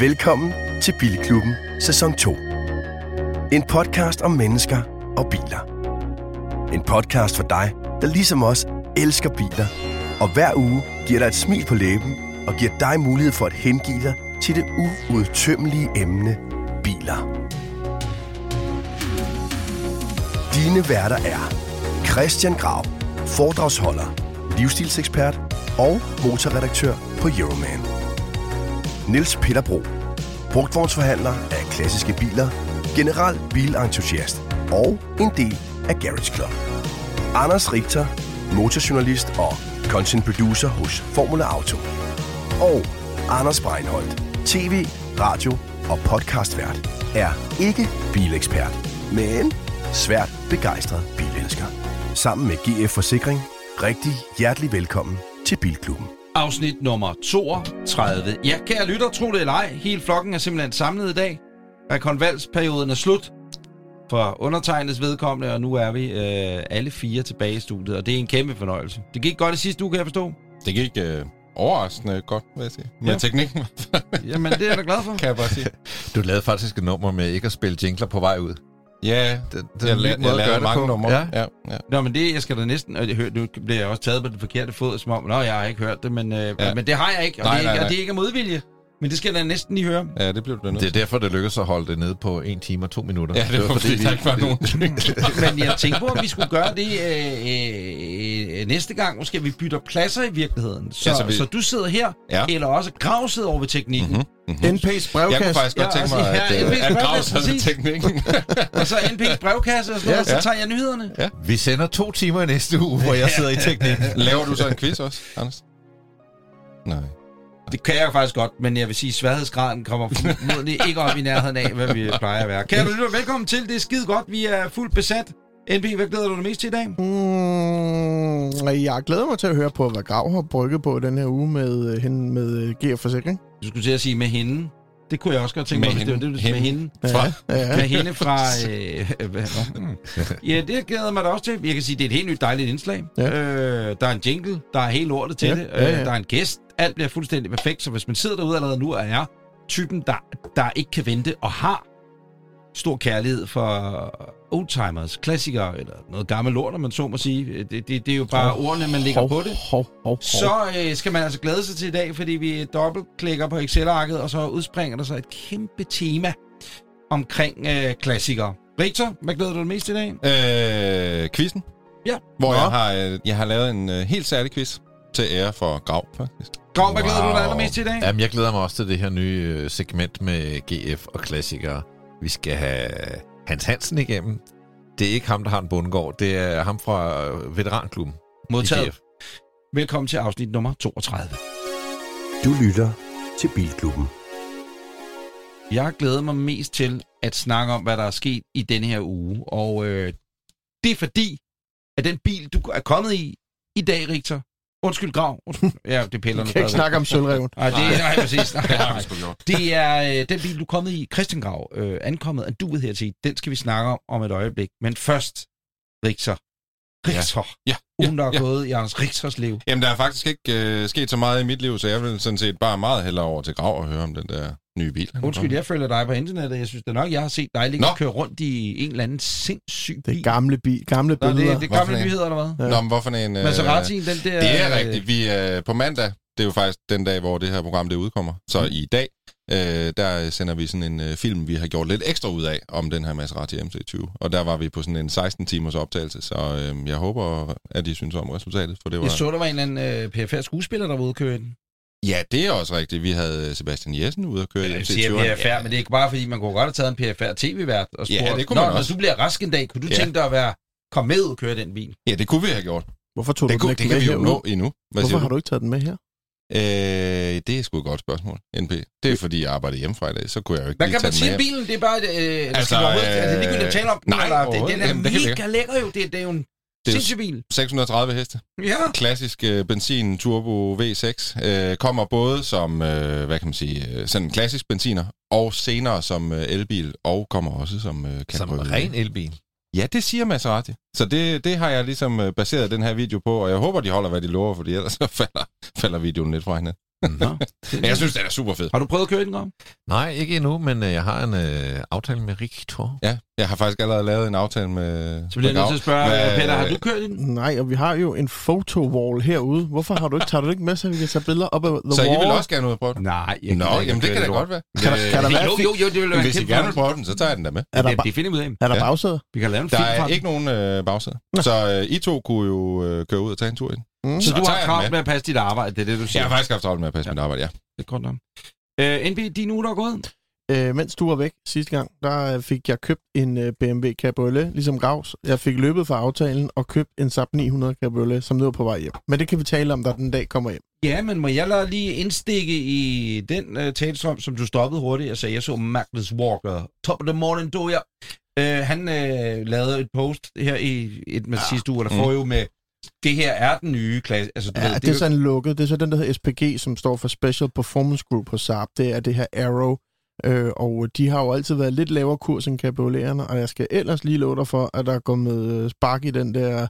Velkommen til Bilklubben sæson 2. En podcast om mennesker og biler. En podcast for dig, der ligesom os elsker biler, og hver uge giver dig et smil på læben og giver dig mulighed for at hengive dig til det uudtømmelige emne biler. Dine værter er Christian Grav, foredragsholder, livsstilsekspert og motorredaktør på Euroman. Niels Peter Bro, brugtvognsforhandler af klassiske biler, general bilentusiast og en del af Garage Club. Anders Richter, motorjournalist og content producer hos Formula Auto. Og Anders Breinholt, tv, radio og podcastvært, er ikke bilekspert, men svært begejstret bilelsker. Sammen med GF Forsikring, rigtig hjertelig velkommen til Bilklubben. Afsnit nummer 32. Ja, kære lytter, tro det eller ej, hele flokken er simpelthen samlet i dag. Rekonvalsperioden er slut for undertegnedes vedkommende, og nu er vi øh, alle fire tilbage i studiet, og det er en kæmpe fornøjelse. Det gik godt i sidste uge, kan jeg forstå. Det gik øh, overraskende godt, vil jeg sige. Med Ja. teknikken, Jamen, det er jeg da glad for. kan jeg bare sige. Du lavede faktisk et nummer med ikke at spille jingler på vej ud. Ja, Det, det er jeg, jeg at gøre lavede det mange på. numre. Ja. ja, ja. Nå, men det, jeg skal da næsten... Og det, hør- nu bliver jeg også taget på den forkerte fod, som om, nå, jeg har ikke hørt det, men, øh, ja. Ja. men det har jeg ikke, og, Nej, det, er ikke, nej, nej. og det er ikke af modvilje. Men det skal jeg da næsten lige høre. ja, det blev det nødt Det er derfor, det lykkedes at holde det nede på 1 time og 2 minutter. Ja, det var fordi, der ikke var nogen. Men jeg tænkte på, om vi skulle gøre det øh, øh, næste gang. Måske vi bytter pladser i virkeligheden. Så, Ja, så vi- så du sidder her, Ja. eller også Grav sidder over ved teknikken. Mhm. Mm-hmm. NP's Jeg brevkasse. kunne faktisk godt Ja, tænke mig, altså, at, ja, øh, at grave brevkasse, sig med præcis. teknikken. Og så NP's brevkasse og sådan noget, Ja. så tager jeg nyhederne. Ja. Vi sender to timer i næste uge, hvor jeg sidder i teknik. Laver du så en quiz også, Anders? Nej. Det kan jeg faktisk godt, men jeg vil sige, at sværhedsgraden kommer formodentlig ikke op i nærheden af, hvad vi plejer at være. Kære lytter, velkommen til. Det er skide godt. Vi er fuldt besat. NP, hvad glæder du dig mest til i dag? Mm, jeg glæder mig til at høre på, hvad Grav har brygget på den her uge med, øh, hende med øh, GF Forsikring. Du skulle til at sige med hende. Det kunne jeg også godt tænke mig, hvis det var hende. det, med hende. Fra- Ja, Med hende fra... Øh, øh, hvad, nå. ja, det glæder mig da også til. Jeg kan sige, det er et helt nyt dejligt indslag. Ja. Øh, der er en jingle, der er helt lortet til Ja, det. ja, ja. Øh, der er en gæst. Alt bliver fuldstændig perfekt, så hvis man sidder derude allerede nu og er typen, der, der ikke kan vente og har stor kærlighed for oldtimers, klassikere eller noget gammelt lort, om man så må sige. Det, det, det er jo bare Hov, ordene, man lægger hov, på det. Hov, hov, hov. Så øh, skal man altså glæde sig til i dag, fordi vi dobbeltklikker på Excel-arket, og så udspringer der så et kæmpe tema omkring øh, klassikere. Victor, hvad glæder du dig mest til i dag? Øh, quizzen. Ja. Hvor Nå. jeg har, øh, jeg har lavet en øh, helt særlig quiz til ære for Grav, faktisk. Grav, hvad glæder du dig Wow. allermest til i dag? Jamen, jeg glæder mig også til det her nye øh, segment med GF og klassikere. Vi skal have Hans Hansen igennem. Det er ikke ham, der har en bundegård. Det er ham fra øh, Veteranklubben. Modtaget. Velkommen til afsnit nummer 32. Du lytter til Bilklubben. Jeg glæder mig mest til at snakke om, hvad der er sket i denne her uge. Og øh, det er fordi, at den bil, du er kommet i i dag, Victor... Undskyld, Grav. Undskyld. Ja, det piller Jeg kan ikke snakke om sølvreven. Nej, det er nej, præcis. Nej, nej. Det er øh, den bil, du er kommet i, Christian Grav, øh, ankommet af duet hertil. Den skal vi snakke om om et øjeblik. Men først, Richter. Richter. Ja, Ugen, der er ja. gået i Anders Richters liv. Jamen, der er faktisk ikke øh, sket så meget i mit liv, så jeg vil sådan set bare meget hellere over til Grav og høre om den der nye bil. Undskyld, jeg følger dig på internettet. Jeg synes det er nok, jeg har set dig ligge og køre rundt i en eller anden sindssyg bil. Det er gamle, bi, gamle Nå, det, billeder. det er gamle en? nyheder, eller hvad? Ja. Nå, men hvorfor en... Øh, Maseratien, den der... Det er øh, rigtigt. Vi er på mandag. Det er jo faktisk den dag, hvor det her program det udkommer. Så Mm. i dag, øh, der sender vi sådan en øh, film, vi har gjort lidt ekstra ud af, om den her Maserati MC20. Og der var vi på sådan en 16 timers optagelse, så øh, jeg håber, at I synes om resultatet, for det var... Jeg så, der var en eller anden øh, PFR skuespiller, der var ude at køre i den. Ja, det er også rigtigt. Vi havde Sebastian Jessen ude at køre i Jeg MC20. siger PFR, men det er ikke bare, fordi man kunne godt have taget en PFR tv-vært og spurgt, Ja, det kunne man Nå, også." når du bliver rask en dag, kunne du Ja. tænke dig at være, komme med og køre den bil? Ja, det kunne vi have gjort. Hvorfor tog Det, du kunne, den det ikke kan med vi jo nå endnu. Hvad Hvorfor har du? du ikke taget den med her? Øh, det er sgu et godt spørgsmål, NP. Det er fordi, jeg arbejder hjemmefra i dag, så kunne jeg jo ikke Hvad kan man sige om bilen? Det er bare... Øh, altså, Altså, øh, er det ligegyldigt at tale om den? nej, eller? Det, den er. Jamen, mega lækker jo. Det, det er jo en er sindssyg bil. 630 heste. Ja. klassisk øh, benzin turbo V6 øh, kommer både som øh, hvad kan man sige øh, sådan en klassisk benziner og senere som øh, elbil og kommer også som øh, Som ren elbil. Ja, det siger Maserati. Så det, det har jeg ligesom øh, baseret den her video på, og jeg håber, de holder, hvad de lover, fordi ellers så falder, falder videoen lidt fra hinanden. Nå. Men jeg synes, det er super fedt. Har du prøvet at køre i den, Grav? Nej, ikke endnu, men øh, jeg har en øh, aftale med Riktor. Ja, jeg har faktisk allerede lavet en aftale med Så bliver jeg nødt til at spørge, Hvad- Peter, har du kørt i den? Nej, og vi har jo en fotowall herude. Hvorfor har du ikke, tager du det ikke med, så vi kan tage billeder op af the Så I wall? vil også gerne ud og prøve den? Nej, jeg Nå, jamen det kan da godt være. Kan der- kan der være Jo, jo, jo, det vil være Hvis I gerne vil prøve den, så tager jeg den da med. Er der, Det, finder vi ud af. er der Ja. bagsæder? Vi kan lave en Der er den. ikke nogen øh, bagsæde. Så øh, I to kunne jo øh, køre ud og tage en tur i den. Mm. Så Så du har jeg krav den med at passe dit arbejde, det er det, du Jeg siger. har faktisk haft travlt med at passe Ja. mit arbejde, ja. Det er godt nok. Øh, NB, din uge, der er gået? Øh, mens du var væk sidste gang, der øh, fik jeg købt en øh, BMW Cabriolet, ligesom Gravs. Jeg fik løbet fra aftalen og købt en Saab 900 Cabriolet, som nu er på vej hjem. Men det kan vi tale om, da den dag kommer hjem. Ja, men må jeg lade lige indstikke i den uh, talestrøm, som du stoppede hurtigt? Altså, jeg så Magnus Walker. Top of the morning, du ja. Uh, han uh, lavede et post her i et med ja. sidste uge, eller Mm. får jo med, det her er den nye klasse. Altså, du Ja, ved, det, er sådan lukket. Det er så den, der hedder SPG, som står for Special Performance Group på Saab. Det er det her Arrow. Øh, og de har jo altid været lidt lavere kurs end cabrioleterne, og jeg skal ellers lige love dig for, at der er kommet øh, spark i den der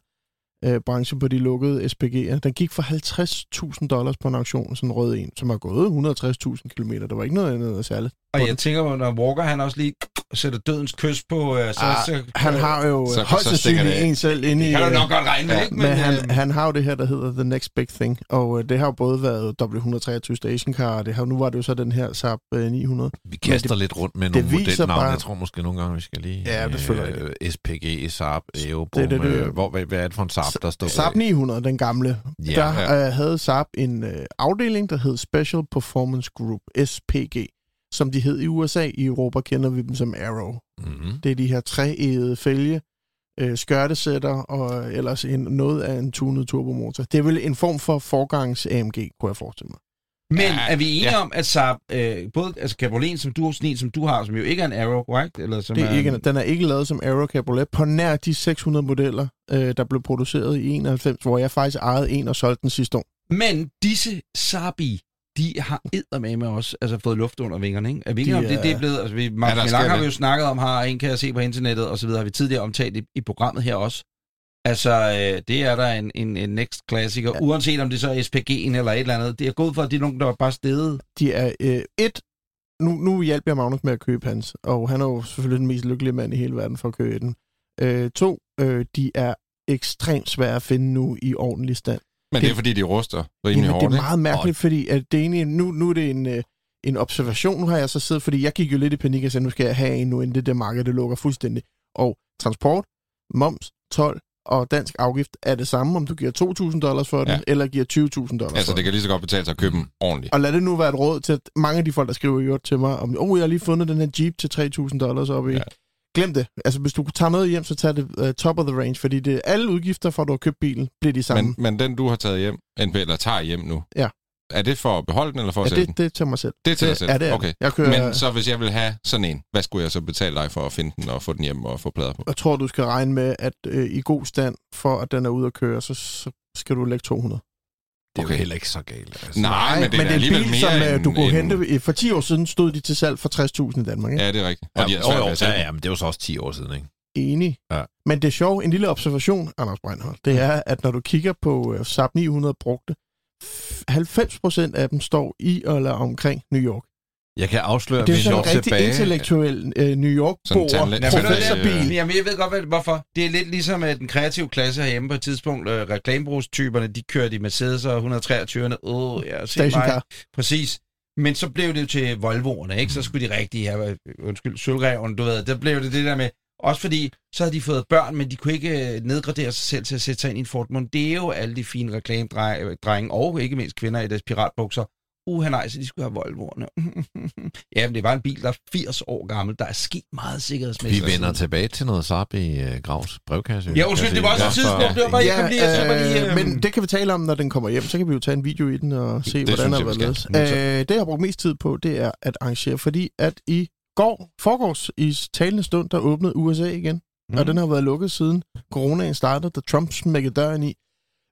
øh, branche på de lukkede SPG'er. Den gik for 50.000 dollars på en auktion, sådan en rød en, som har gået 160.000 km. Der var ikke noget andet særligt. Og jeg tænker, på, når Walker han også lige sætter dødens kys på, uh, så, Ah, så, Han har jo Så- højst sandsynligt det en selv inde i... kan du øh, nok godt regne med, ja, ikke? Men øh, han, han har jo det her, der hedder The Next Big Thing, og øh, det har jo både været W123 Stationcar, og det har, nu var det jo så den her Saab øh, 900. Vi kaster det- lidt rundt med det nogle viser modelnavne. bare- Jeg tror måske nogle gange, vi skal lige... Ja, det selvfølgelig øh, SPG, Saab, Eobum. Det det, det- øh, hvor, hvad, hvad er det for en Saab, der står? Saab 900, den gamle, Ja, der ja. øh, havde Saab en øh, afdeling, der hed Special Performance Group, SPG, som de hed i USA. I Europa kender vi dem som Arrow. Mm-hmm. Det er de her træægede fælge, øh, skørtesætter og ellers en, noget af en tunet turbomotor. Det er vel en form for forgangs AMG, kunne jeg forestille mig. Men Ja, er vi enige ja. om, at Saab, øh, både altså Cabriolet, som du, sådan en, som du har, som jo ikke er en Arrow, korrekt? Eller som Det er ikke, den er ikke lavet som Aero Cabriolet på nær de 600 modeller, øh, der blev produceret i 91, hvor jeg faktisk ejede en og solgte den sidste år. Men disse Saabi, de har eddermame også altså, fået luft under vingerne, ikke? Er vi ikke De om det, er- det er blevet... Altså, vi, der ja, har vi jo snakket om, har en kan jeg se på internettet, og så videre, har vi tidligere omtalt i, i programmet her også. Altså, øh, det er der en, en, en next klassiker, ja. Uanset om det så er SPG'en eller et eller andet. Det er gået for, at det er nogen, der er bare stedet. De er øh, et... Nu, nu hjælper jeg Magnus med at købe hans, og han er jo selvfølgelig den mest lykkelige mand i hele verden for at købe den. Øh, to, øh, de er ekstremt svære at finde nu i ordentlig stand. Men det er fordi, de ruster rimelig Jamen, hårdt, det er meget mærkeligt, fordi at det ene, nu, nu er det en, øh, en observation. Nu har jeg så siddet, fordi jeg gik jo lidt i panik og sagde, nu skal jeg have en nu, inden det der marked, det lukker fuldstændig. Og transport, moms, 12 og dansk afgift er det samme, om du giver 2.000 dollars for den, Ja. eller giver 20.000 dollars Altså, for det kan lige så godt betale sig at købe dem ordentligt. Og lad det nu være et råd til at mange af de folk, der skriver i øvrigt til mig, om, oh, jeg har lige fundet den her Jeep til 3.000 dollars op i. Ja. Glem det. Altså, hvis du tager noget hjem, så tag det uh, top of the range, fordi det, alle udgifter for, at du har købt bilen, bliver de samme. Men, men den, du har taget hjem, eller tager hjem nu, Ja. er det for at beholde den, eller for at ja, sælge det, den? det er til mig selv. Det er til dig selv? Ja, det er okay. Jeg kører, Men så hvis jeg vil have sådan en, hvad skulle jeg så betale dig for at finde den og få den hjem og få plader på? Jeg tror, du skal regne med, at øh, i god stand, for at den er ude at køre, så, så skal du lægge 200. Det er Okay. jo heller ikke så galt. Altså. Nej, men det er, men det er en alligevel bil, mere som end, du kunne end, hente... For 10 år siden stod de til salg for 60.000 i Danmark, ikke? Ja, det er rigtigt. Ja, Og de har sælge ja, ja, men det er jo så også 10 år siden, ikke? Enig. Ja. Men det er sjovt, en lille observation, Anders Breinholt, det er, at når du kigger på uh, Saab 900 brugte, f- 90% af dem står i eller omkring New York. Jeg kan afsløre, Det er sådan en rigtig tilbage... intellektuel uh, New hvad, professorbil. det- Jamen, jeg ved godt, hvad, hvorfor. Det er lidt ligesom at den kreative klasse herhjemme på et tidspunkt. Øh, reklamebrugstyperne, de kørte i Mercedes og 123'erne. Åh, oh, ja, se mig. Stationcar. Præcis. Men så blev det jo til Volvo'erne, ikke? Så skulle de rigtige have, øh, undskyld, sølvreven, du ved. Der blev det det der med, også fordi, så havde de fået børn, men de kunne ikke øh, nedgradere sig selv til at sætte sig ind i en Ford Mondeo, alle de fine reklamedrenge, og ikke mindst kvinder i deres piratbukser. Uha nej, så de skulle have Volvo'erne. ja, men det var en bil, der er 80 år gammel. Der er sket meget Vi sikkerhedsmæssigt. vender tilbage til noget Saab i uh, Gravs brevkasse. Ja, undskyld, det var også et tidspunkt. Det var bare, lige, jeg bare lige... øh, men det kan vi tale om, når den kommer hjem. Så kan vi jo tage en video i den og se, Det hvordan der vi været skal. øh, Det, jeg har brugt mest tid på, det er at arrangere, fordi at i går, forgårs, i talende stund, der åbnede USA igen. Mm. Og den har været lukket siden coronaen startede, da Trump smækkede døren i.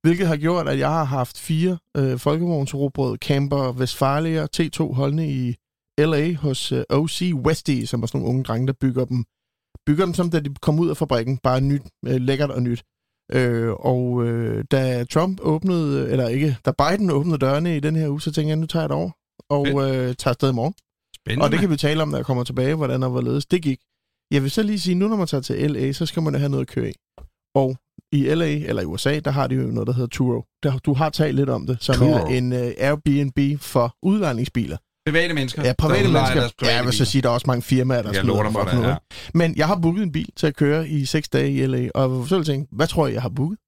Hvilket har gjort, at jeg har haft fire øh, folkevognsrobrød, camper, Westfalia, T2 holdende i LA hos øh, OC Westie, som er sådan nogle unge drenge, der bygger dem. Bygger dem som da de kom ud af fabrikken, bare nyt, øh, lækkert og nyt. Øh, og øh, da Trump åbnede, eller ikke, da Biden åbnede dørene i den her uge, så tænkte jeg, nu tager jeg det over og øh, tager afsted i morgen. Spændende. Og det kan vi tale om, når jeg kommer tilbage, hvordan og hvorledes det gik. Jeg vil så lige sige, nu når man tager til LA, så skal man have noget at køre i. Og i LA, eller i USA, der har de jo noget, der hedder Turo. Der, du har talt lidt om det, som Turo. er en uh, Airbnb for udlejningsbiler. Private mennesker. Ja, private der mennesker. deres private Ja, jeg vil så sige, der er også mange firmaer, der Jeg smider lover dem dig for op det, nu, ja. Men jeg har booket en bil til at køre i seks dage i LA, og så vil jeg tænke, hvad tror jeg, jeg har booket?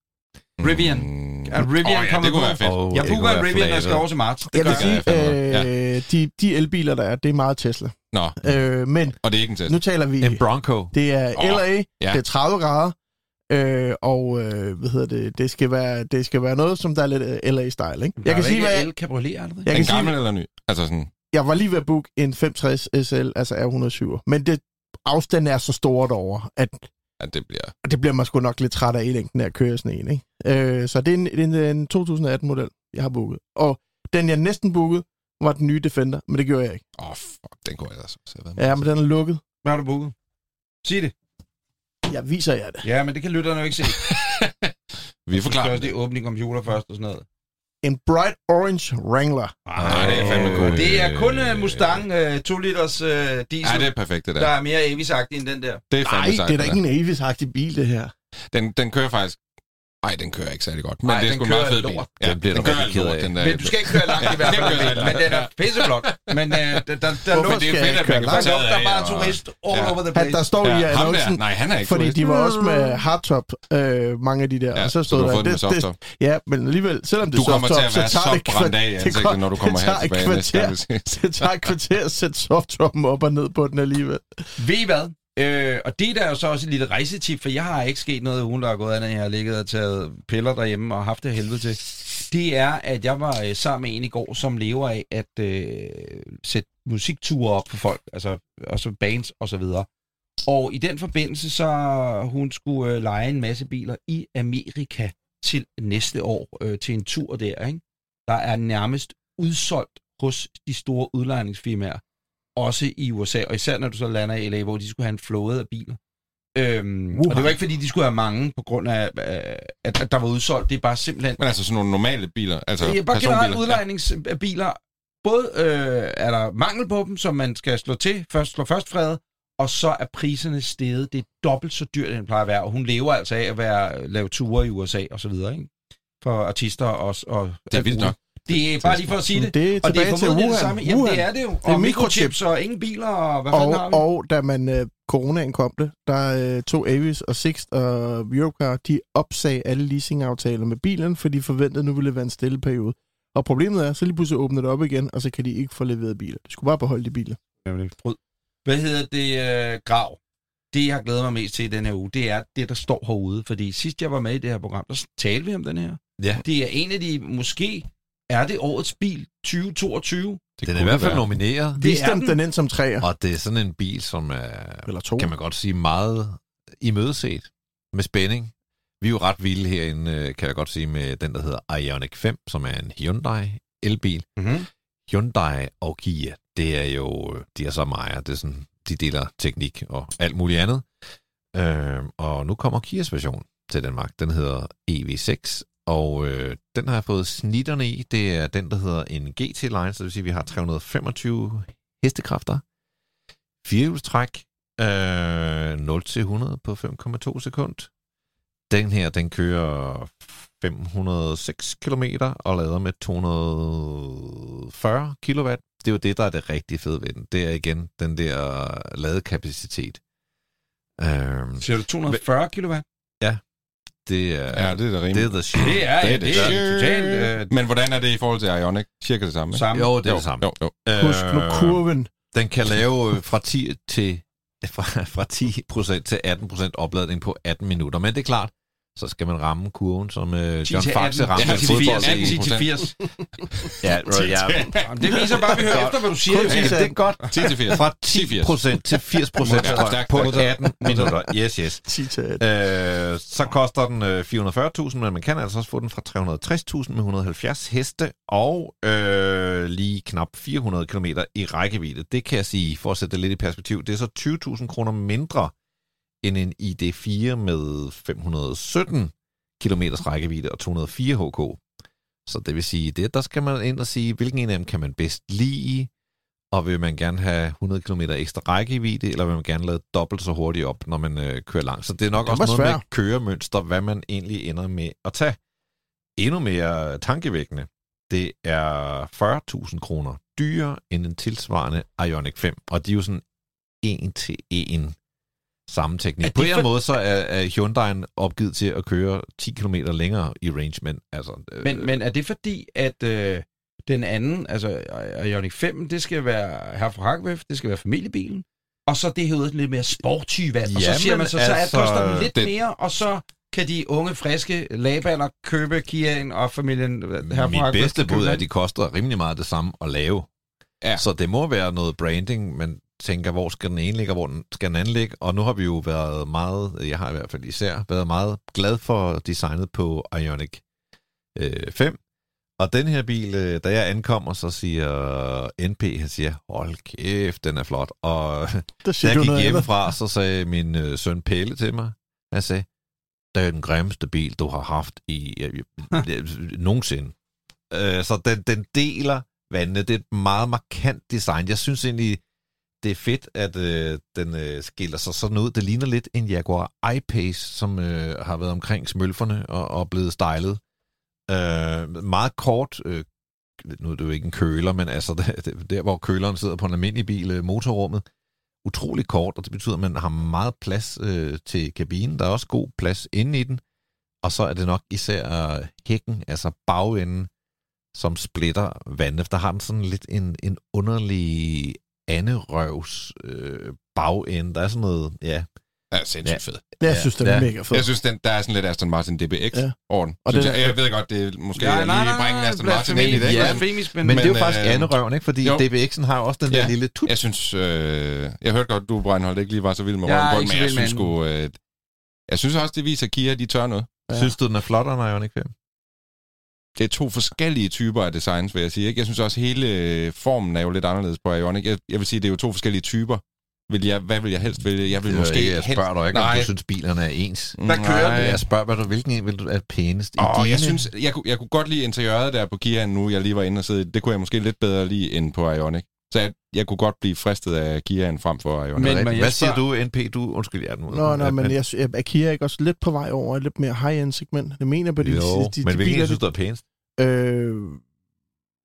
Rivian. Mm. Er Rivian Åh, ja, kommet det kunne være fedt. Og Jeg booker Rivian, der skal over til marts. Det Jeg vil sige, jeg øh, de, de elbiler, der er, det er meget Tesla. Nå, Øh, men og det er ikke en test. nu taler vi, En Bronco. det er LA, ja. det er 30 grader, øh, og øh, hvad hedder det, det skal, være, det skal være noget, som der er lidt øh, LA-style, ikke? Jeg kan sige, hvad, El Cabriolet, er det jeg kan en sige, gammel eller ny? Altså sådan, jeg var lige ved at booke en 560 SL, altså R107, men det, afstanden er så stor derovre, at at det bliver... det bliver man sgu nok lidt træt af i længden af at køre sådan en, ikke? Øh, så det er en, en, en 2018-model, jeg har booket. Og den, jeg næsten bookede, var den nye Defender, men det gjorde jeg ikke. Åh, oh, fuck, den kunne jeg ellers også have været med Ja, men den er lukket. Hvad har du booket? Sig det. Jeg viser jer det. Ja, men det kan lytterne jo ikke se. Vi forklarer også det. lige åbne din computer først og sådan noget. En Bright Orange Wrangler. Ah, det er fandme godt. Det er kun uh, Mustang uh, 2 liters uh, diesel, Ja, det er perfekt, det der der. er mere avisagtig end den der. Det er Nej, fandme det er da der. ikke en Avis-agtig bil, det her. Den, den kører faktisk... Nej, den kører ikke særlig godt. Men Nej, det er den sgu en meget fed bil. Ja, Den bliver den kører ked lort, af. den. Men du skal ikke køre langt i hvert fald, men, men den er pisseflot. Men uh, der, der, der, skal det er fedt, at man kan få der af, bare og- turist all Ja. over the Han, place. der står i Ja, der. annoncen, Nej, han er ikke fordi turist. de var også med hardtop, øh, mange af de der. Ja, og så så stod du har fået den det, ja, men alligevel, selvom det Du er softtop, at så så tager det brændt af i det ansigtet, når du kommer her tilbage kvarter. det tager et kvarter at sætte softtoppen op og ned på den alligevel. Ved I hvad? Øh, og det der er jo så også et lille rejsetip, for jeg har ikke sket noget i ugen, der er gået andet, jeg har ligget og taget piller derhjemme og haft det helvede til. Det er, at jeg var øh, sammen med en i går, som lever af at øh, sætte musikture op for folk, altså også bands og så videre. Og i den forbindelse, så hun skulle øh, lege en masse biler i Amerika til næste år, øh, til en tur der, ikke? Der er nærmest udsolgt hos de store udlejningsfirmaer også i USA, og især når du så lander i LA, hvor de skulle have en flåde af biler. Øhm, og det var ikke, fordi de skulle have mange, på grund af, at, at der var udsolgt. Det er bare simpelthen... Men altså sådan nogle normale biler, altså Det er bare generelt udlejningsbiler. Både øh, er der mangel på dem, som man skal slå til, først slå først fredet, og så er priserne steget. Det er dobbelt så dyrt, end det plejer at være. Og hun lever altså af at være, lave ture i USA og så videre, ikke? For artister og, og Det er vildt nok. Det er bare lige for at sige det. Det er Og det er til Wuhan. det samme. Jamen, det er det jo. Og mikrochip. mikrochips og ingen biler, og hvad fanden har Og, vi? og da man øh, coronaen kom det, der øh, tog Avis og Sixt og Europcar, de opsag alle leasingaftaler med bilen, for de forventede, at nu ville det være en stille periode. Og problemet er, så lige pludselig åbner det op igen, og så kan de ikke få leveret biler. De skulle bare beholde de biler. Brød. Hvad hedder det, øh, Grav? Det, jeg har glædet mig mest til i den her uge, det er det, der står herude. Fordi sidst jeg var med i det her program, der talte vi om den her. Ja, Det er en af de, måske er det årets bil 2022. Det den er i hvert fald være. nomineret. Vi Det er stemte den. den ind som træer. Og det er sådan en bil, som er, Eller to. kan man godt sige, meget imødeset med spænding. Vi er jo ret vilde herinde, øh, kan jeg godt sige, med den, der hedder Ioniq 5, som er en Hyundai elbil. Mm-hmm. Hyundai og Kia, det er jo, de er så meget, det er sådan, de deler teknik og alt muligt andet. Øh, og nu kommer Kias version til Danmark. Den hedder EV6, og øh, den har jeg fået snitterne i. Det er den, der hedder en GT-line, så det vil sige, at vi har 325 hestekræfter. Firehjulstræk, øh, 0-100 på 5,2 sekund. Den her, den kører 506 km og lader med 240 kW. Det er jo det, der er det rigtig fede ved den. Det er igen den der ladekapacitet. Øhm, Siger du 240 kW? Det er, Ja, det er da det rimeligt. er the shit. Det er, Det er det det. er totalt øh, Men hvordan er det i forhold til Ioniq? Cirka det samme, ikke? samme. Jo, det er jo, det samme. Jo, jo. Husk nu kurven. Den kan lave øh, fra 10 til fra, fra 10% til 18% opladning på 18 minutter. Men det er klart, så skal man ramme kurven, som øh, 10 John Faxe 18, ramte Ja, i 10 til 80, fodbold. 18 i- 10 til 80. Ja, right, ja. Jamen, det viser bare, at vi hører efter, hvad du siger. Ja, det er godt. 10 til 80. Fra 10 10% til 80% Ja, strøm stærkt. på 18 minutter. Yes, yes. 10 til 18. Øh, så koster den øh, 440.000, men man kan altså også få den fra 360.000 med 170 heste og øh, lige knap 400 km i rækkevidde. Det kan jeg sige, for at sætte det lidt i perspektiv, det er så 20.000 kroner mindre end en ID4 med 517 km rækkevidde og 204 hk. Så det vil sige, det, der skal man ind og sige, hvilken en af dem kan man bedst lide, og vil man gerne have 100 km ekstra rækkevidde, eller vil man gerne lade dobbelt så hurtigt op, når man øh, kører langt. Så det er nok Det også noget med svært. køremønster, hvad man egentlig ender med at tage. Endnu mere tankevækkende, det er 40.000 kroner dyrere end en tilsvarende Ioniq 5, og de er jo sådan en til en samme teknik. Er På en eller anden måde, så er, er Hyundai'en opgivet til at køre 10 km længere i range, men altså... Øh, Men, men er det fordi, at øh, den anden, altså Ioniq 5, det skal være her fra Hagwef, det skal være familiebilen, og så det her lidt mere sporty valg. Og så siger man så, så er, altså, koster den lidt det- mere, og så kan de unge, friske labander købe Kiaen og familien øh, her fra Mit bedste bud er, den. at de koster rimelig meget det samme at lave. Ja. Så det må være noget branding, man tænker, hvor skal den ene ligge, og hvor den skal den anden ligge. Og nu har vi jo været meget, jeg har i hvert fald især, været meget glad for designet på Ioniq øh, 5. Og den her bil, øh, da jeg ankommer, så siger NP, han siger, hold kæft, den er flot. Og Der da jeg gik hjemmefra, så sagde min øh, søn Pelle til mig, han sagde, det er den grimmeste bil, du har haft i øh, øh, nogensinde. Øh, så den, den deler vandene. Det er et meget markant design. Jeg synes egentlig, det er fedt, at øh, den øh, skiller sig sådan ud. Det ligner lidt en Jaguar I-Pace, som øh, har været omkring smølferne og, og blevet stylet. Øh, meget kort, øh, nu er det jo ikke en køler, men altså der, der hvor køleren sidder på en almindelig bil, øh, motorrummet, utrolig kort, og det betyder, at man har meget plads øh, til kabinen. Der er også god plads inde i den. Og så er det nok især øh, hækken, altså bagenden, som splitter vandet. Der har den sådan lidt en, en underlig anderøvs øh, bagende. Der er sådan noget, ja. Ja, sindssygt Ja. fedt. Jeg Ja, synes, den er ja. mega fed. Jeg synes, den, der er sådan lidt Aston Martin DBX Ja. over den. Og den jeg, er- jeg ved godt, det er måske Ja, lige nej, bringe Aston Martin ind i det. ikke? Ja, Men- blasfemisk, men, Men, det er jo faktisk øh, anderøven, ikke? Fordi jo. DBX'en har jo også den der Ja. lille tut. Jeg synes, øh, jeg hørte godt, du, Breinholt, ikke lige var så vild med Jeg er Rønbold, ikke men jeg synes sgu, øh, jeg synes også, det viser, at Kia, de tør noget. Ja. Synes du, den er flottere end Ioniq 5? Det er to forskellige typer af designs, vil jeg sige. Ikke? Jeg synes også, hele øh, formen er jo lidt anderledes på Ioniq. Jeg, jeg vil sige, det er jo to forskellige typer. Vil jeg, hvad vil jeg helst vælge? Jeg vil Det måske ikke, jeg helst... spørger dig ikke, om Nej. du synes, bilerne er ens. Hvad kører Nej. Jeg spørger, hvad du, hvilken en vil du er pænest dine? jeg synes, jeg, kunne- jeg kunne godt lide interiøret der på Kia nu, jeg lige var inde og sidde. Det kunne jeg måske lidt bedre lide end på Ioniq. Så jeg, jeg kunne godt blive fristet af Kiaen frem for Ioniq. Men- Men, hvad siger du, NP? Du, undskyld, jeg nu. Nå, nej, men jeg, jeg, er Kia ikke også lidt på vej over et lidt mere high-end segment? Det mener jeg på de, jo, de, de, men de hvilken synes du er pænest? Øh,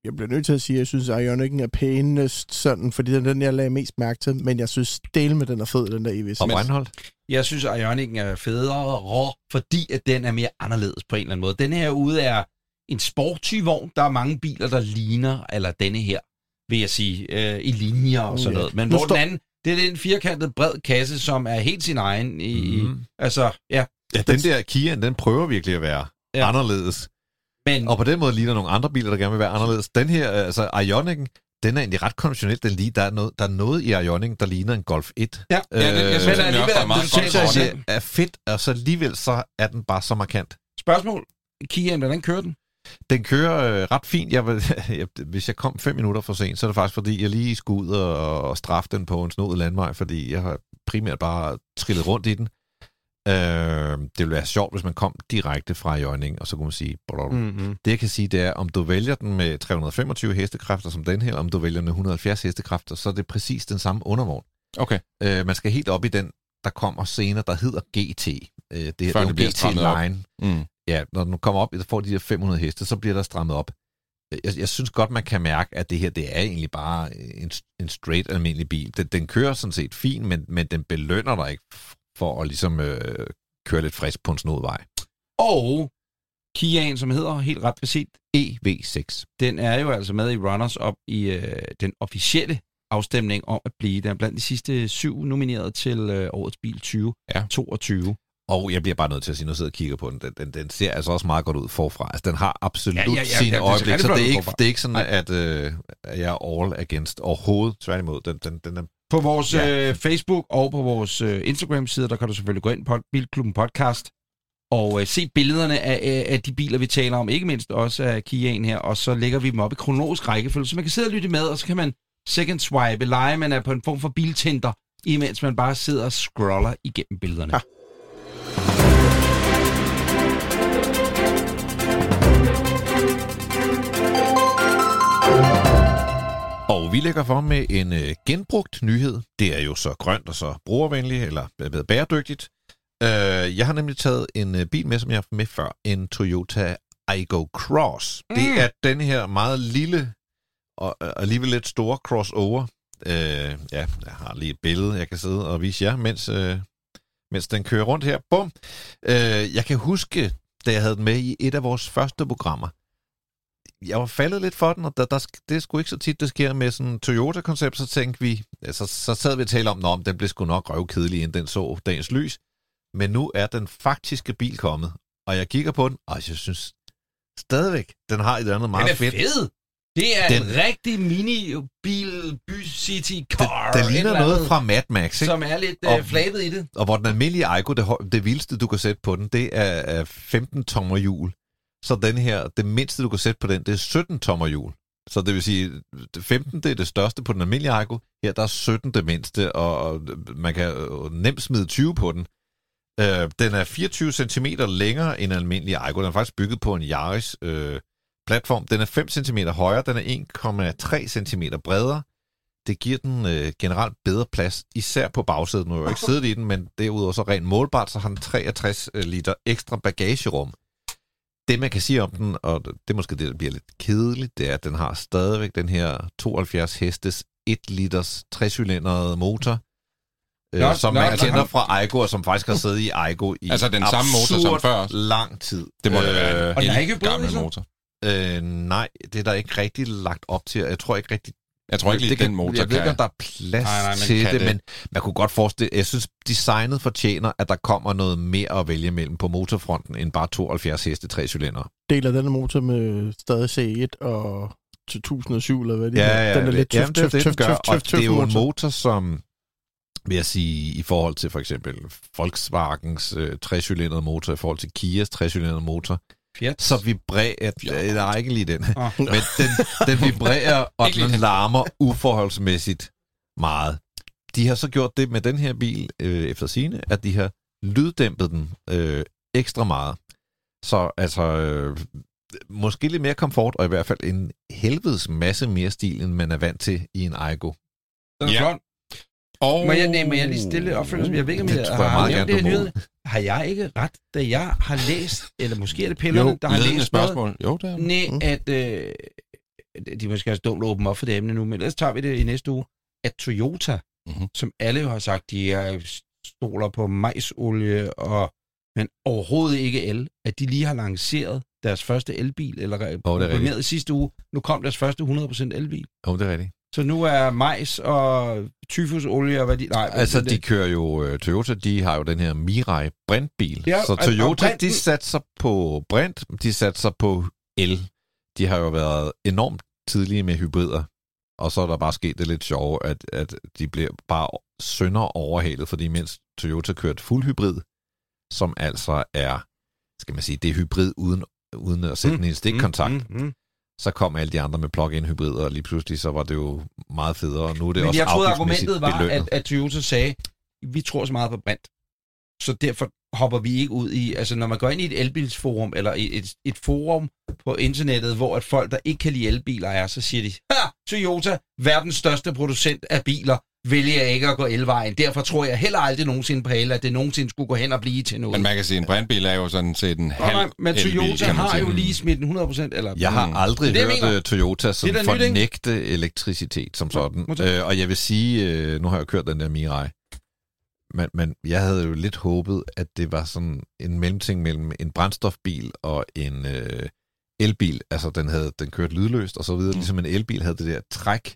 jeg bliver nødt til at sige, at jeg synes, at Ioniq'en er pænest sådan, fordi den er den, jeg lagde mest mærke til, men jeg synes, del med den er fed, den der EV6. Og Breinholt? Jeg synes, at Ioniq'en er federe, rå, fordi at den er mere anderledes på en eller anden måde. Den her ude er en sportsy-vogn. Der er mange biler, der ligner, eller denne her, vil jeg sige, øh, i linjer og sådan Ja. noget. Men Nu hvor står- den anden, det er den firkantede bred kasse, som er helt sin egen. I, mm. Altså, ja. Ja, den der Kia, den prøver virkelig at være Ja. anderledes. Men Og på den måde ligner nogle andre biler, der gerne vil være anderledes. Den her, øh, altså Ioniq'en, den er egentlig ret konventionel. Den lige, der, er noget, der er noget i Ioniq'en, der ligner en Golf 1. ja, Ja, det- jeg synes, Øh, den den totalt ordnet. original. det er fedt, og så alligevel så er den bare så markant. spørgsmål. Kiaen, hvordan kører den? Den kører øh, ret fint. Jeg, jeg, hvis jeg kom fem minutter for sent, så er det faktisk, fordi jeg lige skulle ud og, og straffe den på en snodet landvej, fordi jeg har primært bare trillet rundt i den. Øh, det ville være sjovt, hvis man kom direkte fra Jørgen, og så kunne man sige... Mm. Mm-hmm. Det jeg kan sige, det er, om du vælger den med 325 hestekræfter som den her, om du vælger den med 170 hestekræfter, så er det præcis den samme undervogn. Okay. Øh, man skal helt op i den, der kommer senere, der hedder GT. Øh, det, det Før er det jo bliver. GT-line. Mm. Ja, når den kommer op og får de der 500 heste, så bliver der strammet op. Jeg, jeg synes godt, man kan mærke, at det her, det er egentlig bare en, en straight almindelig bil. Den, den kører sådan set fint, men, men den belønner dig ikke for at ligesom øh, køre lidt frisk på en snod vej. Og Kiaen, som hedder helt ret præcist EV6. den er jo altså med i runners op i øh, den officielle afstemning om at blive den blandt de sidste syv nomineret til øh, årets bil 2022. Og jeg bliver bare nødt til at sige, jeg sidder og kigger på den, den, den, den ser altså også meget godt ud forfra. Altså, den har absolut Ja, ja, ja, sine ja, det rigtig så det er, ikke, det er ikke sådan, Nej. at, øh, jeg er all against overhovedet. Tværtimod, den, den, den er På vores Ja. øh, Facebook og på vores øh, Instagram-side, der kan du selvfølgelig gå ind på Bilklubben Podcast og øh, se billederne af, af, af de biler, vi taler om, ikke mindst også af Kiaen her, og så lægger vi dem op i kronologisk rækkefølge, så man kan sidde og lytte med, og så kan man second swipe, lege, man er på en form for biltinder, imens man bare sidder og scroller igennem billederne. Ja. Og vi lægger for med en øh, genbrugt nyhed. Det er jo så grønt og så brugervenligt, eller øh, bæredygtigt. Øh, jeg har nemlig taget en øh, bil med, som jeg har haft med før. En Toyota Aygo Cross. Mm. Det er den her meget lille og øh, alligevel lidt store crossover. Øh, ja, jeg har lige et billede, jeg kan sidde og vise jer, mens, øh, mens den kører rundt her. Bum! Øh, jeg kan huske, da jeg havde den med i et af vores første programmer, jeg var faldet lidt for den, og der, der, det er sgu ikke så tit, det sker med sådan en Toyota-koncept, så tænkte vi, altså, så sad vi og talte om, om den blev sgu nok røvkedelig, inden den så dagens lys. Men nu er den faktiske bil kommet, og jeg kigger på den, og jeg synes stadigvæk, den har et andet meget Den er fedt. fed. Det er Den- en rigtig mini-bil, by city car. Den et ligner noget andet, fra Mad Max, ikke? Som er lidt Og- øh, flabet i det. Og hvor den almindelige Aygo, det, det vildeste, du kan sætte på den, det er, er 15 tommer hjul. Så den her, det mindste, du kan sætte på den, det er 17 tommer hjul. Så det vil sige, 15 det er det største på den almindelige Aygo. Her der er 17 det mindste, og, man kan øh, nemt smide 20 på den. Øh, den er 24 cm længere end en almindelig Aygo. Den er faktisk bygget på en Yaris øh, platform. Den er 5 cm højere, den er 1,3 cm bredere. Det giver den øh, generelt bedre plads, især på bagsædet. Nu har jeg jo ikke siddet i den, men derudover så rent målbart, så har den 63 øh, liter ekstra bagagerum. Det, man kan sige om den, og det er måske det, der bliver lidt kedeligt, det er, at den har stadigvæk den her 72 hestes 1 liters 3 motor, øh, Nå, som nå, man nå, kender han- fra Aigo, og som faktisk har siddet i Aigo i Altså den samme motor som før. lang tid. Det må øh, Øh, være og den er en ikke gammel motor. Øh, nej, det er der ikke rigtig lagt op til. Jeg tror ikke rigtig... Jeg tror ikke lige, det kan, den motor Jeg ved ikke, om der er plads Nej, nej, til det, det? men man kunne godt forestille... Jeg synes, designet fortjener, at der kommer noget mere at vælge mellem på motorfronten, end bare 72 heste 3 cylinder. Deler den motor med stadig C1 og til 1007, eller hvad det Ja, ja, Den er lidt tøf, er tøf, det, tøf, tøf, tøf, tøf det er jo en motor. motor, som vil jeg sige, i forhold til for eksempel Volkswagens øh, 3-cylindrede motor, i forhold til Kias 3-cylindrede motor, Fiat. så vibrerer... Øh, nej, ikke lige den. Åh. Men den, den vibrerer, og den den. larmer uforholdsmæssigt meget. De har så gjort det med den her bil, øh, efter sine, at de har lyddæmpet den øh, ekstra meget. Så altså, øh, måske lidt mere komfort, og i hvert fald en helvedes masse mere stil, end man er vant til i en Aygo. Den er Ja. flot. Og... Må jeg, nej, må jeg lige stille opfølgelse? Jeg ved ikke, om Det jeg, jeg har nævnt gerne, det nyheden. Har jeg ikke ret, da jeg har læst, eller måske er det pillerne, Jo, der har læst noget, spørgsmål. Jo, det er Nej, Mm. at øh, de er måske også dumt at åbne op for det emne nu, men ellers tager vi det i næste uge, at Toyota, Mhm. mm-hmm. som alle har sagt, de er stoler på majsolie, og, men overhovedet ikke el, at de lige har lanceret deres første elbil, eller rigtigt. programmeret i sidste uge. Nu kom deres første 100% elbil. Jo, det er rigtigt. Så nu er majs og tyfusolie og hvad de... Nej, Altså, det, de kører jo... øh, Toyota, de har jo den her Mirai Brint-bil. Ja, så Toyota, Brinten- de satser på Brint, de satser på el. De har jo været enormt tidlige med hybrider. Og så er der bare sket det lidt sjove, at, at de bliver bare sønder overhalet, fordi mens Toyota kørte fuld hybrid, som altså er, skal man sige, det er hybrid uden, uden at sætte mm, en stikkontakt, mm, Mm, mm. Så kom alle de andre med plug-in hybrider, og lige pludselig så var det jo meget federe, og nu er det Men også jeg troede, argumentet var, belønnet. at, at Toyota sagde, vi tror så meget på brint, så derfor hopper vi ikke ud i, altså når man går ind i et elbilsforum, eller et, et, et forum på internettet, hvor at folk, der ikke kan lide elbiler er, så siger de, ha, Toyota, verdens største producent af biler, vælger ikke at gå elvejen. Derfor tror jeg heller aldrig nogensinde på el, at det nogensinde skulle gå hen og blive til noget. Men man kan sige, at en brandbil er jo sådan set en halv nej, men elbil, Toyota man har sige. jo lige smidt den 100%, eller... Jeg har Mm. aldrig Det jeg hørt mener. øh, Toyota som Det da nyt, fornægte elektricitet som sådan. modtaget. Øh, og jeg vil sige, øh, nu har jeg kørt den der Mirai, men, men jeg havde jo lidt håbet, at det var sådan en mellemting mellem en brændstofbil og en øh, elbil. Altså, den, havde, den kørte lydløst og så videre, mm. ligesom en elbil havde det der træk,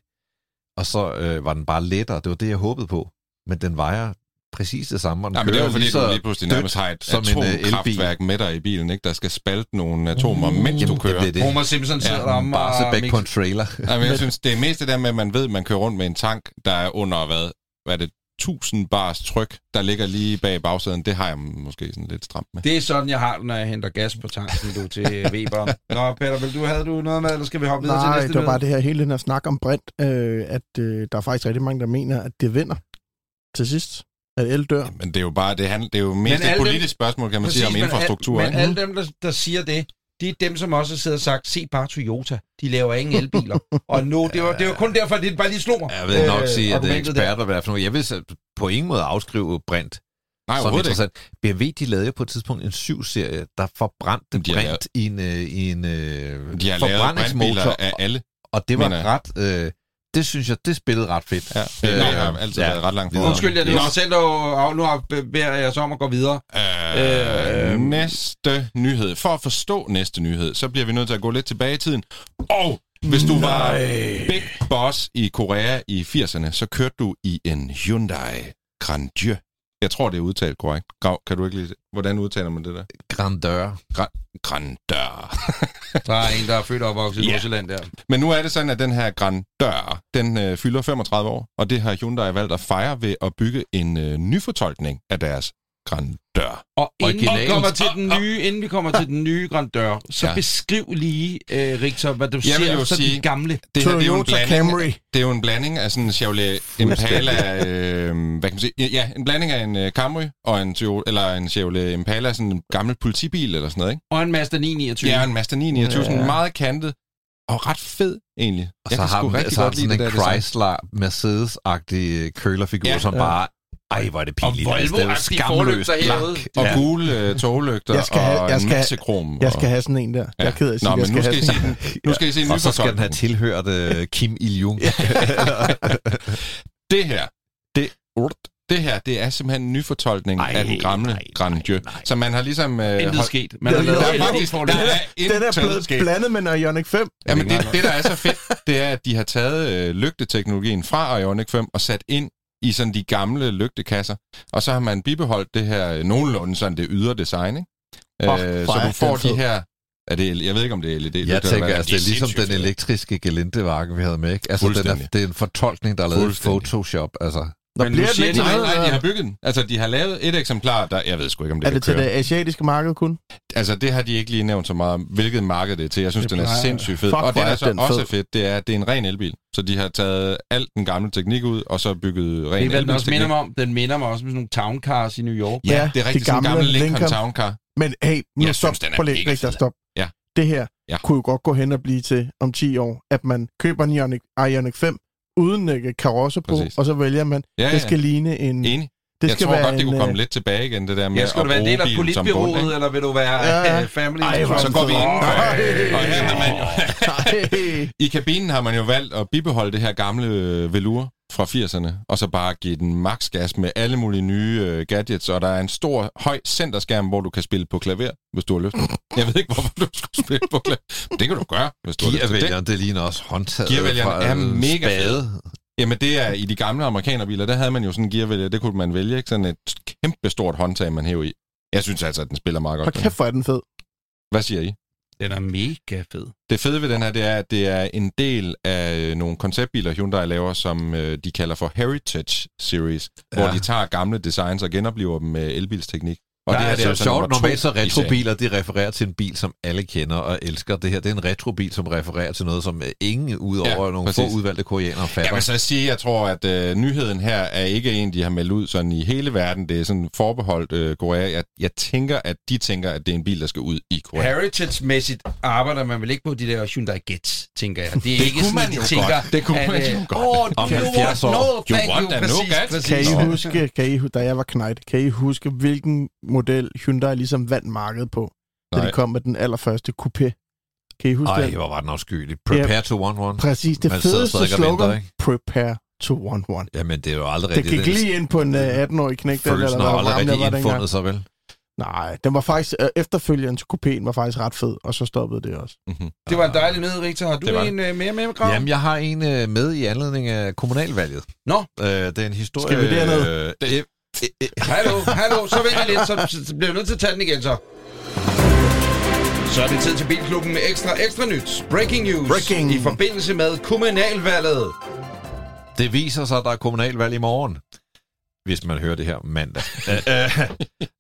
og så øh, var den bare lettere. Det var det, jeg håbede på. Men den vejer præcis det samme, og den Nej, men det er jo fordi, du lige pludselig nærmest har et som en, øh, atomkraftværk med dig i bilen, ikke? der skal spalte nogle atomer, mens du Jamen, kører. det det. Homer Simpson sidder Ja, deromme og... Barsebæk på en trailer. Ja, men jeg synes, det er mest det der med, at man ved, at man kører rundt med en tank, der er under, hvad, hvad er det, 1000 bars tryk, der ligger lige bag bagsæden. Det har jeg måske sådan lidt stramt med. Det er sådan, jeg har det, når jeg henter gas på tanken, du, til Weber. Nå, Peter, vil du, havde du noget med, eller skal vi hoppe videre til Nej, næste det var nyhed? bare det her hele den her snak om brint, øh, at øh, der er faktisk rigtig mange, der mener, at det vinder til sidst. At el dør. Men det er jo bare, det, handler, det er jo mest Men et politisk dem- spørgsmål, kan man Præcis, sige, om men al- infrastruktur. Men ikke? alle dem, der, der siger det, det er dem, som også har siddet og sagt, se bare Toyota, de laver ingen elbiler. og nu, det var, det var kun derfor, det bare lige slog mig. Jeg vil nok øh, sige, at det er eksperter, hvad for noget. Jeg vil på ingen måde afskrive brint. Nej, som overhovedet ikke. interessant. BMW, de lavede jo på et tidspunkt en 7-serie, der forbrændte De brint i en, øh, i en øh, De har lavet af alle. og det var ret... Øh, det synes jeg, det spillede ret fedt. Ja, Øh, det har altid ja. været ret langt Videre. Undskyld, Nå, var mig selv, der nu har- beder jeg så om at gå videre. Øh, Øh, næste nyhed. For at forstå næste nyhed, så bliver vi nødt til at gå lidt tilbage i tiden. Og hvis du var big boss i Korea i 80'erne, så kørte du i en Hyundai Grandeur. Jeg tror, det er udtalt korrekt. Grav, kan du ikke lige... Hvordan udtaler man det der? Grandeur. Grandeur. Der er en, der er født og opvokset i. Nordsjælland der. Men nu er det sådan, at den her Grandeur, den øh, fylder 35 år, og det har Hyundai valgt at fejre ved at bygge en øh, nyfortolkning af deres Grandeur. Og inden vi, kommer til den nye, inden vi kommer til den nye grandeur, så Ja. ja. beskriv lige, øh, Richter, hvad du vil ser jo så sige- de gamle. Det her, det er jo en Toyota blanding, Camry. Det er jo en blanding af sådan en Chevrolet Impala, øh, hvad kan man sige? Ja, en blanding af en øh, Camry og en, Toyota, eller en Chevrolet Impala, sådan en gammel politibil eller sådan noget, ikke? Og en Mazda 929. Det er en Mazda 929, sådan Ja. meget kantet og ret fed egentlig. Og Jeg så har den rigtig så har godt den lide sådan en. Chrysler Mercedes-agtig kølerfigur, Ja. ja, som Ja. bare... Ej, hvor er det pinligt. Og altså, det er skamløst blank. Og Ja. gule øh, toglygter Jeg skal have- og jeg en skal have- masse krom. Jeg skal have sådan en der. Jeg er ked af at sige, Nå, jeg men skal nu have skal, I sådan se, nu skal I se en Og så skal den have tilhørt uh, Kim Il-jung. Det her, det, det her, det er simpelthen en nyfortolkning Ej, af den gamle nej. Så man har ligesom... Øh, Intet holdt- sket. Man Der har er lavet Der er faktisk forlygter. der er Den er blevet sket. blandet med en Ioniq 5. Jamen, det, det, der er så fedt, det er, at de har taget øh, lygteteknologien fra Ioniq 5 og sat ind i sådan de gamle lygtekasser. Og så har man bibeholdt det her øh, nogenlunde sådan det ydre design, ikke? Åh, Øh, så du får de her... Er det, jeg ved ikke, om det er LED. Jeg tænker, altså, det er ligesom den elektriske gelindevagen, vi havde med, ikke? Altså, den er, det er en fortolkning, der er lavet i. Photoshop, altså. Nå, Men bliver siger det de til Nej, nej, de har bygget den. Altså, de har lavet et eksemplar, der... Jeg ved sgu ikke, om det Er kan det til køre. det asiatiske marked kun? Altså, det har de ikke lige nævnt så meget om, hvilket marked det er til. Jeg synes, Det den er plejer- sindssygt fed. Fuck, og det, hvor der er så den også fed. er fedt, det er, at det er en ren elbil. Så de har taget alt den gamle teknik ud, og så bygget ren Det er hvad den også minder mig om. Den minder mig også om sådan nogle town cars i New York. Ja, Ja, det er de rigtig sådan en gamle gammel Lincoln, Lincoln. Town Car. Men hey, nu Jeg stop. synes, den er Prøv lige, mega Richter, fed. stop. Ja. Det her Ja. kunne jo godt gå hen og blive til om 10 år, at man køber en Ioniq, Ioniq 5 uden uh, karosse på, Præcis. og så vælger man, Ja, det skal ligne en... Enig. Det jeg skal tror være godt, det en, kunne komme øh, lidt tilbage igen, det der med Ja, skal at du være en del af politbyrået, eller vil du være Ja. øh, family? Ej, Så går vi. Ej. Og her har man jo... I kabinen har man jo valgt at bibeholde det her gamle øh, velour fra 80'erne, og så bare give den max gas med alle mulige nye øh, gadgets, og der er en stor, høj centerskærm, hvor du kan spille på klaver, hvis du har lyst. Jeg ved ikke, hvorfor du skulle spille på klaver. Men det kan du gøre, hvis du har lyst. Gearvælgeren, det ligner også håndtaget Gearvælgeren fra er mega spade. Jamen det er i de gamle amerikanerbiler, der havde man jo sådan en gearvælger, det kunne man vælge, ikke? Sådan et kæmpe stort håndtag, man hæver i. Jeg synes altså, at den spiller meget godt. den kæft, hvor er den fed. Hvad siger I? Den er mega fed. Det fede ved den her, det er, at det er en del af øh, nogle konceptbiler, Hyundai laver, som øh, de kalder for Heritage Series, ja. hvor de tager gamle designs og genoplever dem med elbilsteknik. Og Og det, her, er, det er jo altså sjovt, normalt så retrobiler, de refererer til en bil, som alle kender og elsker. Det her, det er en retrobil, som refererer til noget, som øh, ingen udover Ja, nogle præcis. få udvalgte koreanere Jeg fatter. vil så sige, jeg tror, at øh, nyheden her er ikke en, de har meldt ud sådan i hele verden. Det er sådan forbeholdt øh, Korea. Jeg, jeg tænker, at de tænker, at det er en bil, der skal ud i Korea. Heritage-mæssigt arbejder man vel ikke på de der Hyundai Getz, tænker jeg. Det er Det ikke kunne sådan, man jo tænker, godt. Det kunne at, man øh, jo godt. Åh, Om you 70 want, år. no, You thank want you. that Præcis, nougat? præcis. Kan I Nå. huske, kan I, da jeg var knight, kan I huske, hvilken model Hyundai ligesom vandt markedet på, da Nej. de kom med den allerførste coupé? Kan I huske Ej, den? hvor var den afskyelig. Prepare to one one. Præcis, det Man fedeste venter, slogan, prepare to one one. Jamen, det er jo aldrig Det rigtigt. gik lige ind på en uh, 18-årig knæk, den, Følelsen eller har hvor aldrig rigtig var dengang. indfundet sig, vel? Nej, den var faktisk, uh, efterfølgeren til coupéen var faktisk ret fed, og så stoppede det også. Mm-hmm. Det var en dejlig nyhed, Richard. Har du Det var en uh, mere med, Grav? Jamen, jeg har en øh, med i anledning af kommunalvalget. Nå. Øh, det er en historie... Skal vi derned? Øh, det, øh, øh, Hallo, hallo, så vent lidt, så, så bliver vi nødt til at tage den igen, så. Så er det tid til Bilklubben med ekstra, ekstra nyt. Breaking news Breaking. i forbindelse med kommunalvalget. Det viser sig, at der er kommunalvalg i morgen. Hvis man hører det her mandag. Øh, øh,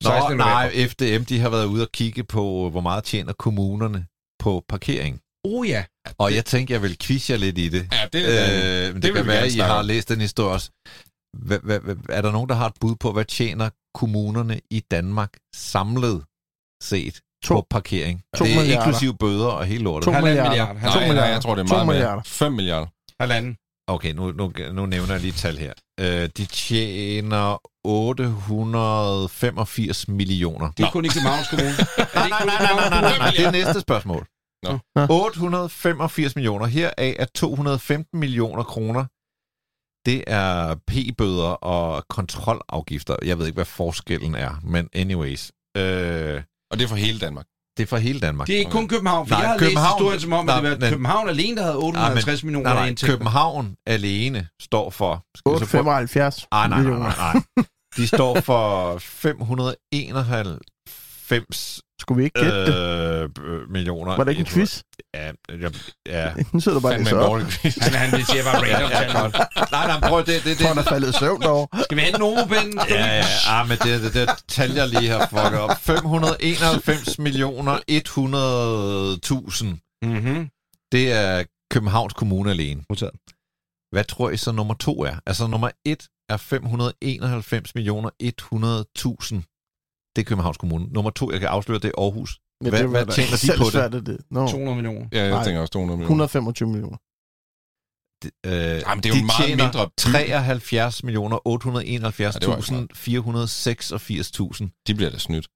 16. Nå, nej, FDM de har været ude og kigge på, hvor meget tjener kommunerne på parkering. Oh ja. Og jeg tænkte, jeg vil quiz jer lidt i det. Ja, det, Øh, øh, det, det kan være, I har læst den historie også. Hva, hva, hva, er der nogen, der har et bud på, hvad tjener kommunerne i Danmark samlet set To. på parkering. To det er milliarder. inklusiv bøder og hele lortet. To Halvanden milliarder. milliard. To Nej, nej, milliarder. jeg tror, det er meget milliarder. mere. 5 milliarder. Halvanden. Okay, nu, nu, nu nævner jeg lige et tal her. Øh, de tjener 885 millioner. Det er kun i Københavns Kommune. Nej, ikke nej, nej, nej, nej, nej, nej, det er næste spørgsmål. Nå. Nå. 885 millioner. Heraf er 215 millioner kroner. Det er p-bøder og kontrolafgifter. Jeg ved ikke, hvad forskellen er, men anyways. Øh, Og det er for hele Danmark. det er for hele Danmark. Det er ikke kun København, for Nej, jeg har København- læst historien som om, at det Nej, var men- København alene, der havde 850 millioner Nej, i nej, indtægter. København alene står for... Skal vi så prøve- 875 Ah, nej, nej, millioner. nej, nej. De står for 591 Skulle vi ikke gætte det? øh, b- millioner. Var det ikke en quiz? Ja, ja, ja. Nu sidder du bare en dårlig quiz. Han, han vil sige bare random Ja, godt. Nej, nej, prøv det, det, det, tror, han er faldet i søvn derovre. Skal vi hente nomopinden? Ja, ja, ah, men det, det, det tal, jeg lige har fucket op. 591 millioner 100.000. Mhm. Det er Københavns Kommune alene. Modtaget. Hvad tror I så nummer to er? Altså nummer et er 591 millioner 100.000. Det er Københavns Kommune. Nummer to, jeg kan afsløre, det er Aarhus. Ja, Hvad- det hvad tjener de på det? det? No. 200 millioner. Ja, jeg Nej. tænker også 200 millioner. 125 millioner. Øh, Jamen, det er jo de meget tjener mindre by. 73 millioner Ja, det var ikke 871.486.000. De bliver da snydt.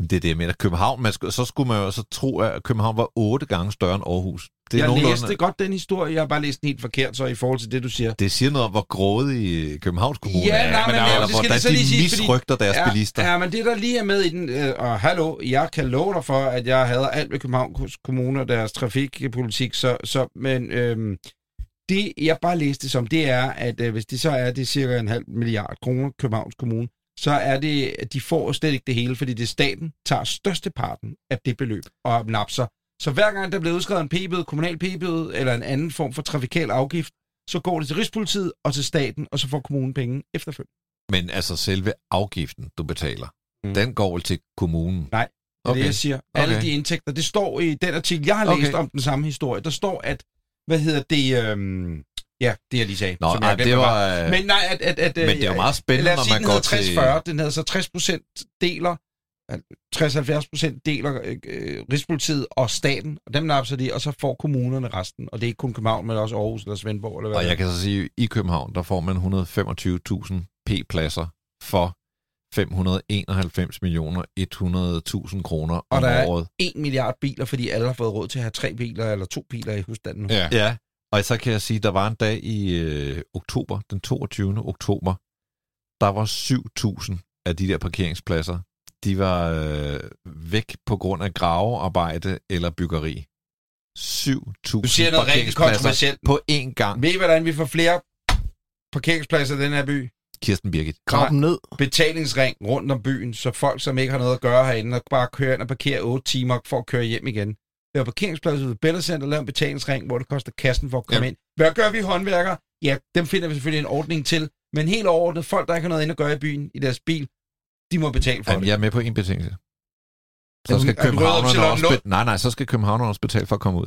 Det er det, jeg mener. København, man skulle, så skulle man jo så tro, at København var otte gange større end Aarhus. Det, er Jeg læste godt den historie, jeg har bare læst den helt forkert, så i forhold til det, du siger. det siger noget om, hvor grådig Københavns Kommune Ja, er, nej, men eller ja, det hvordan så lige de siges, fordi- misrygter deres ja, bilister. Ja, men det der lige er med i den, øh, og hallo, jeg kan love dig for, at jeg hader alt ved Københavns Kommune og deres trafikpolitik, så, så men øhm, det jeg bare læste som, det er, at øh, hvis det så er det er cirka en halv milliard kroner, Københavns Kommune, så er det, at de får slet ikke det hele, fordi det er staten, tager størsteparten af det beløb og napser. Så hver gang der bliver udskrevet en p-bøde, kommunal p-bøde eller en anden form for trafikal afgift, så går det til Rigspolitiet og til staten, og så får kommunen penge efterfølgende. Men altså selve afgiften, du betaler, Mm. den går vel til kommunen? Nej, Det er Okay. det, jeg siger. Alle Okay. de indtægter, det står i den artikel, jeg har Okay. læst om den samme historie. Der står, at, hvad hedder det, øhm, ja, det jeg lige sagde. Nå, som nej, jeg glemte, det var... øh, Men nej, at... at, at Men det er jo meget spændende, når man går hedder til- 60-40, den hedder så 60 procent deler, 60-70 procent deler øh, øh, Rigspolitiet og staten, og dem napser de, og så får kommunerne resten. Og det er ikke kun København, men også Aarhus eller Svendborg, eller hvad Og jeg kan så sige, at i København, der får man 125.000 p-pladser for 591 millioner 100.000 kroner Og om der er- året. 1 milliard biler, fordi alle har fået råd til at have tre biler eller to biler i husstanden. Ja. Ja, og så kan jeg sige, at der var en dag i øh, oktober, den 22. oktober, der var 7.000 af de der parkeringspladser, de var øh, væk på grund af gravearbejde eller byggeri. 7.000 Du siger noget rigtig parkeringspladser kontroversielt. på én gang. Ved I, hvordan vi får flere parkeringspladser i den her by? Kirsten Birgit. Grav dem ned. betalingsring rundt om byen, så folk, som ikke har noget at gøre herinde, og bare kører ind og parkerer 8 timer for at køre hjem igen. Lav parkeringspladser ved Bella Center, lav en betalingsring, hvor det koster kassen for at komme Jamen. ind. Hvad gør vi håndværkere? Ja, dem finder vi selvfølgelig en ordning til. Men helt overordnet, folk, der ikke har noget ind at gøre i byen, i deres bil, de må betale for Jamen, det. jeg er med på en betingelse. Så skal Epsilon også, be- nej, nej, så skal københavnerne også betale for at komme ud.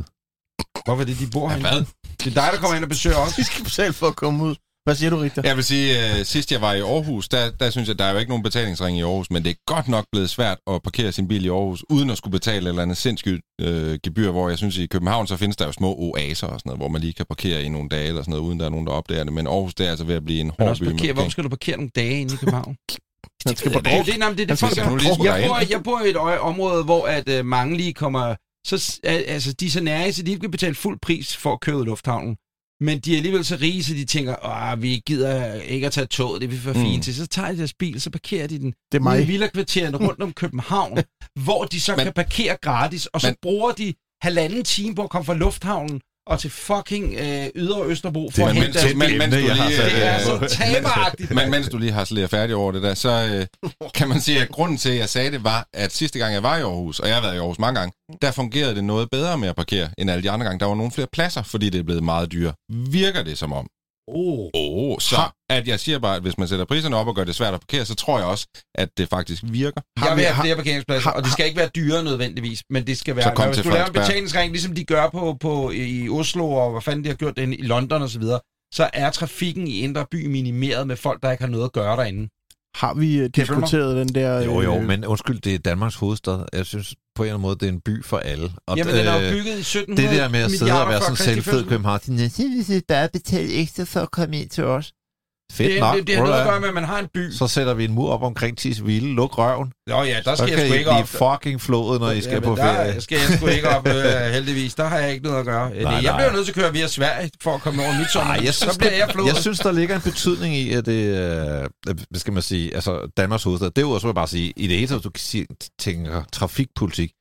Hvorfor er det, de bor Ja, herinde? hvad? Det er dig, der kommer ind og besøger os. Vi skal betale for at komme ud. Hvad siger du, Richter? Jeg vil sige, øh, sidst jeg var i Aarhus, der, der synes jeg, der er jo ikke nogen betalingsring i Aarhus, men det er godt nok blevet svært at parkere sin bil i Aarhus, uden at skulle betale et eller andet sindssygt øh, gebyr, hvor jeg synes, i København, så findes der jo små oaser og sådan noget, hvor man lige kan parkere i nogle dage eller sådan noget, uden der er nogen, der opdager det. Men Aarhus, det er altså ved at blive en hård by. parkere, parkering. skal du parkere nogle dage inde i København? Han skal på Det drog. det, nej, det Han det, folk jeg, derind. bor, jeg bor i et område, hvor at, øh, mange lige kommer... Så, altså, de er så nære, så de ikke vil betale fuld pris for at køre af lufthavnen. Men de er alligevel så rige, så de tænker, Åh, vi gider ikke at tage toget, det er vi for fint Mm. til. Så tager de deres bil, så parkerer de den Det er ude i mig. villakvartererne rundt om København, hvor de så Men- kan parkere gratis, og så Men- bruger de halvanden time på at komme fra lufthavnen og til fucking øh, Ydre Østerbro for at hente deres men, mens, du lige, sat- Det er øh, så taberagtigt. Men mens du lige har slet færdig over det der, så øh, kan man sige, at grunden til, at jeg sagde det, var, at sidste gang jeg var i Aarhus, og jeg har været i Aarhus mange gange, der fungerede det noget bedre med at parkere end alle de andre gange. Der var nogle flere pladser, fordi det er blevet meget dyre. Virker det som om? Oh. Oh, så at jeg siger bare, at hvis man sætter priserne op og gør det svært at parkere, så tror jeg også, at det faktisk virker. Har Jeg vil vi- have flere parkeringspladser, har- og det skal ikke være dyre nødvendigvis, men det skal være... Så kom hvis til du laver en betalingsring, ligesom de gør på, på, i Oslo, og hvad fanden de har gjort det i London og så videre, så er trafikken i Indre By minimeret med folk, der ikke har noget at gøre derinde. Har vi øh, diskuteret den der... Jo, jo, øh, men undskyld, det er Danmarks hovedstad. Jeg synes på en eller anden måde, det er en by for alle. Og Jamen, den er jo øh, bygget i 1700 det der med at sidde og være sådan selvfed. København, de så vil bare betale ekstra for at komme ind til os. Fedt Det, nok. det, det har noget at gøre med, at man har en by. Så sætter vi en mur op omkring Tisvilde, luk røven. Nå ja, der Så skal jeg kan sgu I ikke op. fucking flået, når I skal på der ferie. skal jeg sgu ikke op, øh, heldigvis. Der har jeg ikke noget at gøre. Nej, jeg nej. bliver nødt til at køre via Sverige for at komme over mit sommer. Nej, jeg synes, så bliver der, jeg flået. jeg synes, der ligger en betydning i, at det, øh, hvad skal man sige, altså Danmarks hovedstad. Derudover så vil jeg bare sige, i det hele taget, du tænker trafikpolitik,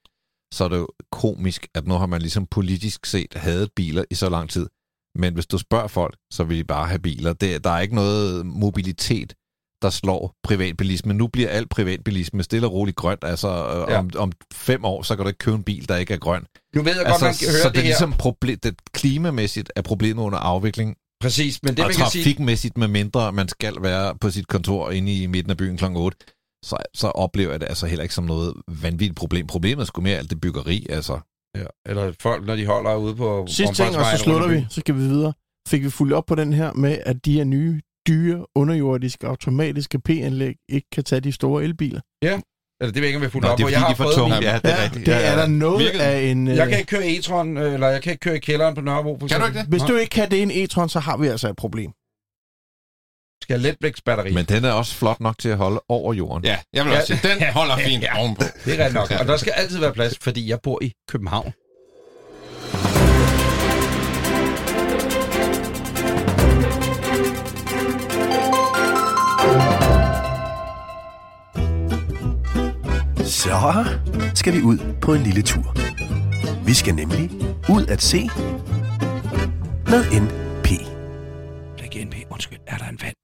så er det jo komisk, at nu har man ligesom politisk set hadet biler i så lang tid. Men hvis du spørger folk, så vil de bare have biler. Det, der er ikke noget mobilitet, der slår privatbilisme. Nu bliver alt privatbilisme stille og roligt grønt. Altså øh, Ja. om, om fem år, så kan du ikke købe en bil, der ikke er grøn. Nu ved jeg Altså, godt, man kan så høre det det er ligesom problem, det klimamæssigt er problemet under afvikling, Præcis, men det det og man kan sige... trafikmæssigt, med mindre man skal være på sit kontor inde i midten af byen kl. 8, så, så oplever jeg det altså heller ikke som noget vanvittigt problem. Problemet er sgu mere alt det byggeri, altså. Ja, eller folk, når de holder ude på Sidste ting, og så slutter vi, så skal vi videre. Fik vi fuldt op på den her med, at de her nye, dyre, underjordiske, automatiske P-anlæg ikke kan tage de store elbiler. byen. Eller det ved jeg ikke, om jeg har fulgt Nå, op det på. Jeg har de for tunge. Ja, det er Ja, rigtigt. det Ja, er der noget Virkelig. af en... øh, Jeg kan ikke køre e-tron, eller jeg kan ikke køre i kælderen på Nørrebro. For Kan du ikke det? Hvis du ikke kan det i en e-tron, så har vi altså et problem. Skal letvægtsbatteri. Men den er også flot nok til at holde over jorden. Ja, jeg vil også sige, den holder fint Ja. ovenpå. Det er rigtigt nok. Og der skal altid være plads, fordi jeg bor i København. Så skal vi ud på en lille tur. Vi skal nemlig ud at se med NP. Læg NP. Undskyld, er der en vand?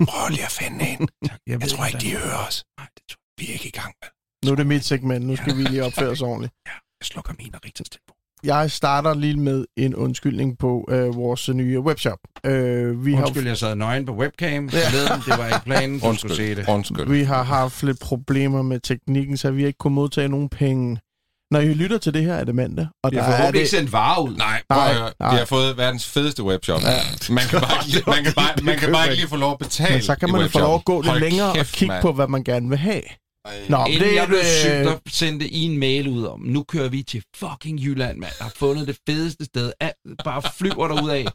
Rigtig Ja, jeg prøver lige at finde en. Jeg, Jeg tror ikke, de hører os. Nej, det tror Vi er ikke i gang. vel? Nu er det mit segment. Nu skal vi lige opføre os ordentligt. jeg. Jeg slukker min og Richters telefon. Jeg starter lige med en undskyldning på øh, vores nye webshop. Øh, vi, Undskyld, har, jeg sad nøgen på webcam forleden. Det var ikke planen, du skulle se det. Undskyld. Undskyld. vi har haft lidt problemer med teknikken, så vi har ikke kunnet modtage nogen penge. Når I lytter til det her, er det mandag. Og Vi der har er forhåbentlig det, ikke sendt varer ud. Nej, Nej, nej. Vi har fået verdens fedeste webshop. Man kan bare ikke, man kan bare, man kan bare ikke lige få lov at betale men så kan man få lov at gå lidt Hold længere kæft, og kigge mand. på, hvad man gerne vil have. Nå, men Inden det er jeg blev syg, der sendte I en mail ud om, nu kører vi til fucking Jylland, mand. Jeg har fundet det fedeste sted. Alt bare flyver derud af.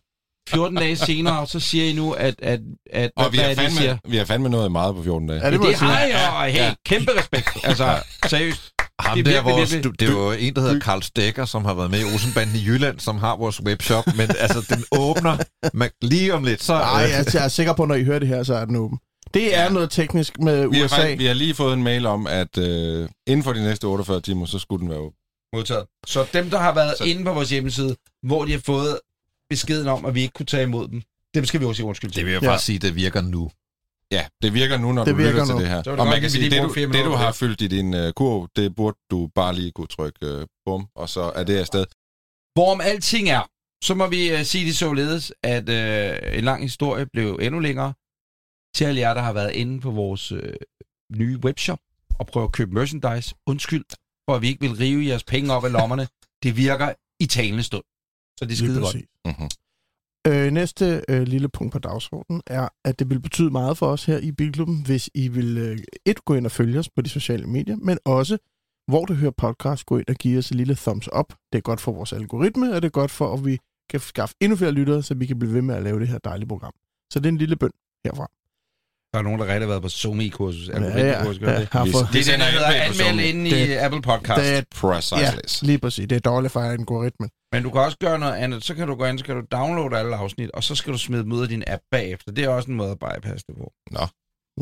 14 dage senere, så siger I nu, at, at, at Og vi hvad har, er det, I siger? fandme, vi har fandme noget meget på 14 dage. Ja, Det, det det har jeg, og hey, kæmpe respekt. Altså, seriøst. Ham Det er der, virkelig, vores, virkelig- det er jo en, der hedder Karl Stegger, som har været med i Olsenbanden i Jylland, som har vores webshop, men altså, den åbner man, lige om lidt, så... Nej, jeg, jeg er sikker på, når I hører det her, så er den åben. Det er Ja. noget teknisk med Vi har, USA. faktisk, vi har lige fået en mail om, at øh, inden for de næste 48 timer, så skulle den være åben. Modtaget. Så dem, der har været Så- inde på vores hjemmeside, hvor de har fået beskeden om, at vi ikke kunne tage imod dem, dem skal vi også sige undskyld til. det vil jeg Ja. faktisk sige, det virker nu. Ja, det virker nu, når Det du virker lytter til nu. det her. Er det Og godt, man kan sige, det du, det du minutter på har det. fyldt i din uh, kurv, det burde du bare lige kunne trykke uh, bum, og så er det afsted. Hvorom alting er, så må vi uh, sige det således, at uh, en lang historie blev endnu længere. Til alle jer, der har været inde på vores uh, nye webshop og prøve at købe merchandise, undskyld, for at vi ikke vil rive jeres penge op af lommerne. Det virker i talende stund. Så det er skide godt. Mm-hmm. Øh, næste øh, lille punkt på dagsordenen er, at det vil betyde meget for os her i Bilklubben, hvis I vil øh, et gå ind og følge os på de sociale medier, men også, hvor du hører podcast, gå ind og give os et lille thumbs up. Det er godt for vores algoritme, og det er godt for, at vi kan skaffe endnu flere lyttere, så vi kan blive ved med at lave det her dejlige program. Så det er en lille bøn herfra. Der er nogen, der rigtig har været på Zoom-kursus. Ja, ja, ja, har Vi- fået, vi Det er den, der hedder anmeld inde i Det- Apple Podcast. det er, Precisely. lige præcis. Det er dårligt for algoritmen. Men du kan også gøre noget andet. Så kan du gå ind, så kan du downloade alle afsnit, og så skal du smide dem ud af din app bagefter. Det er også en måde at bypasse det på.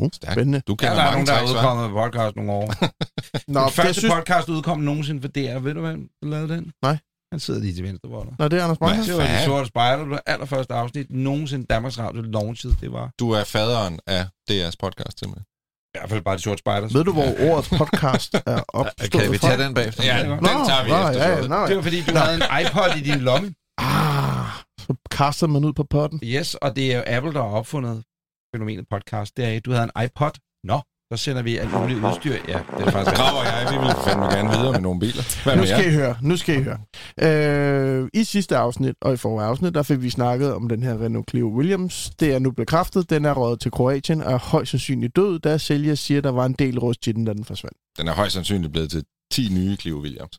Uh, Stærkt. spændende. Du Ja, kender der er mange nogen, der hva'? udkommet med podcast nogle år. Nå, Den det første synes... podcast udkom nogensinde for DR. Ved du, hvem der lavede den? Nej. Han sidder lige til venstre for dig. Nå, det er Anders Brøndhoff. Det var de sorte spejder. Det var allerførste afsnit nogensinde Danmarks Radio launchet. Det var Du er faderen af DR's podcast, simpelthen. i hvert fald bare de sorte spejder. Ved du, hvor årets podcast er opstået Kan vi fra? tage den bagefter? Ja, det den er tager vi nå, efter ja, ja, nå, Det var fordi, du havde en iPod i din lomme. Ah, så kaster man ud på potten. Yes, og det er jo Apple, der har opfundet fænomenet podcast. Det er, at du havde en iPod. Nå, Der sender vi alt muligt udstyr. Ja, det er faktisk Grav og jeg, vi vil fandme gerne videre med nogle biler. Hvad Nu skal I høre, nu skal I høre. Øh, I sidste afsnit og i forrige afsnit, der fik vi snakket om den her Renault Clio Williams. Det er nu bekræftet, den er røget til Kroatien og er højst sandsynligt død, da sælger siger, at der var en del rust i den, da den forsvandt. Den er højst sandsynligt blevet til 10 nye Clio Williams.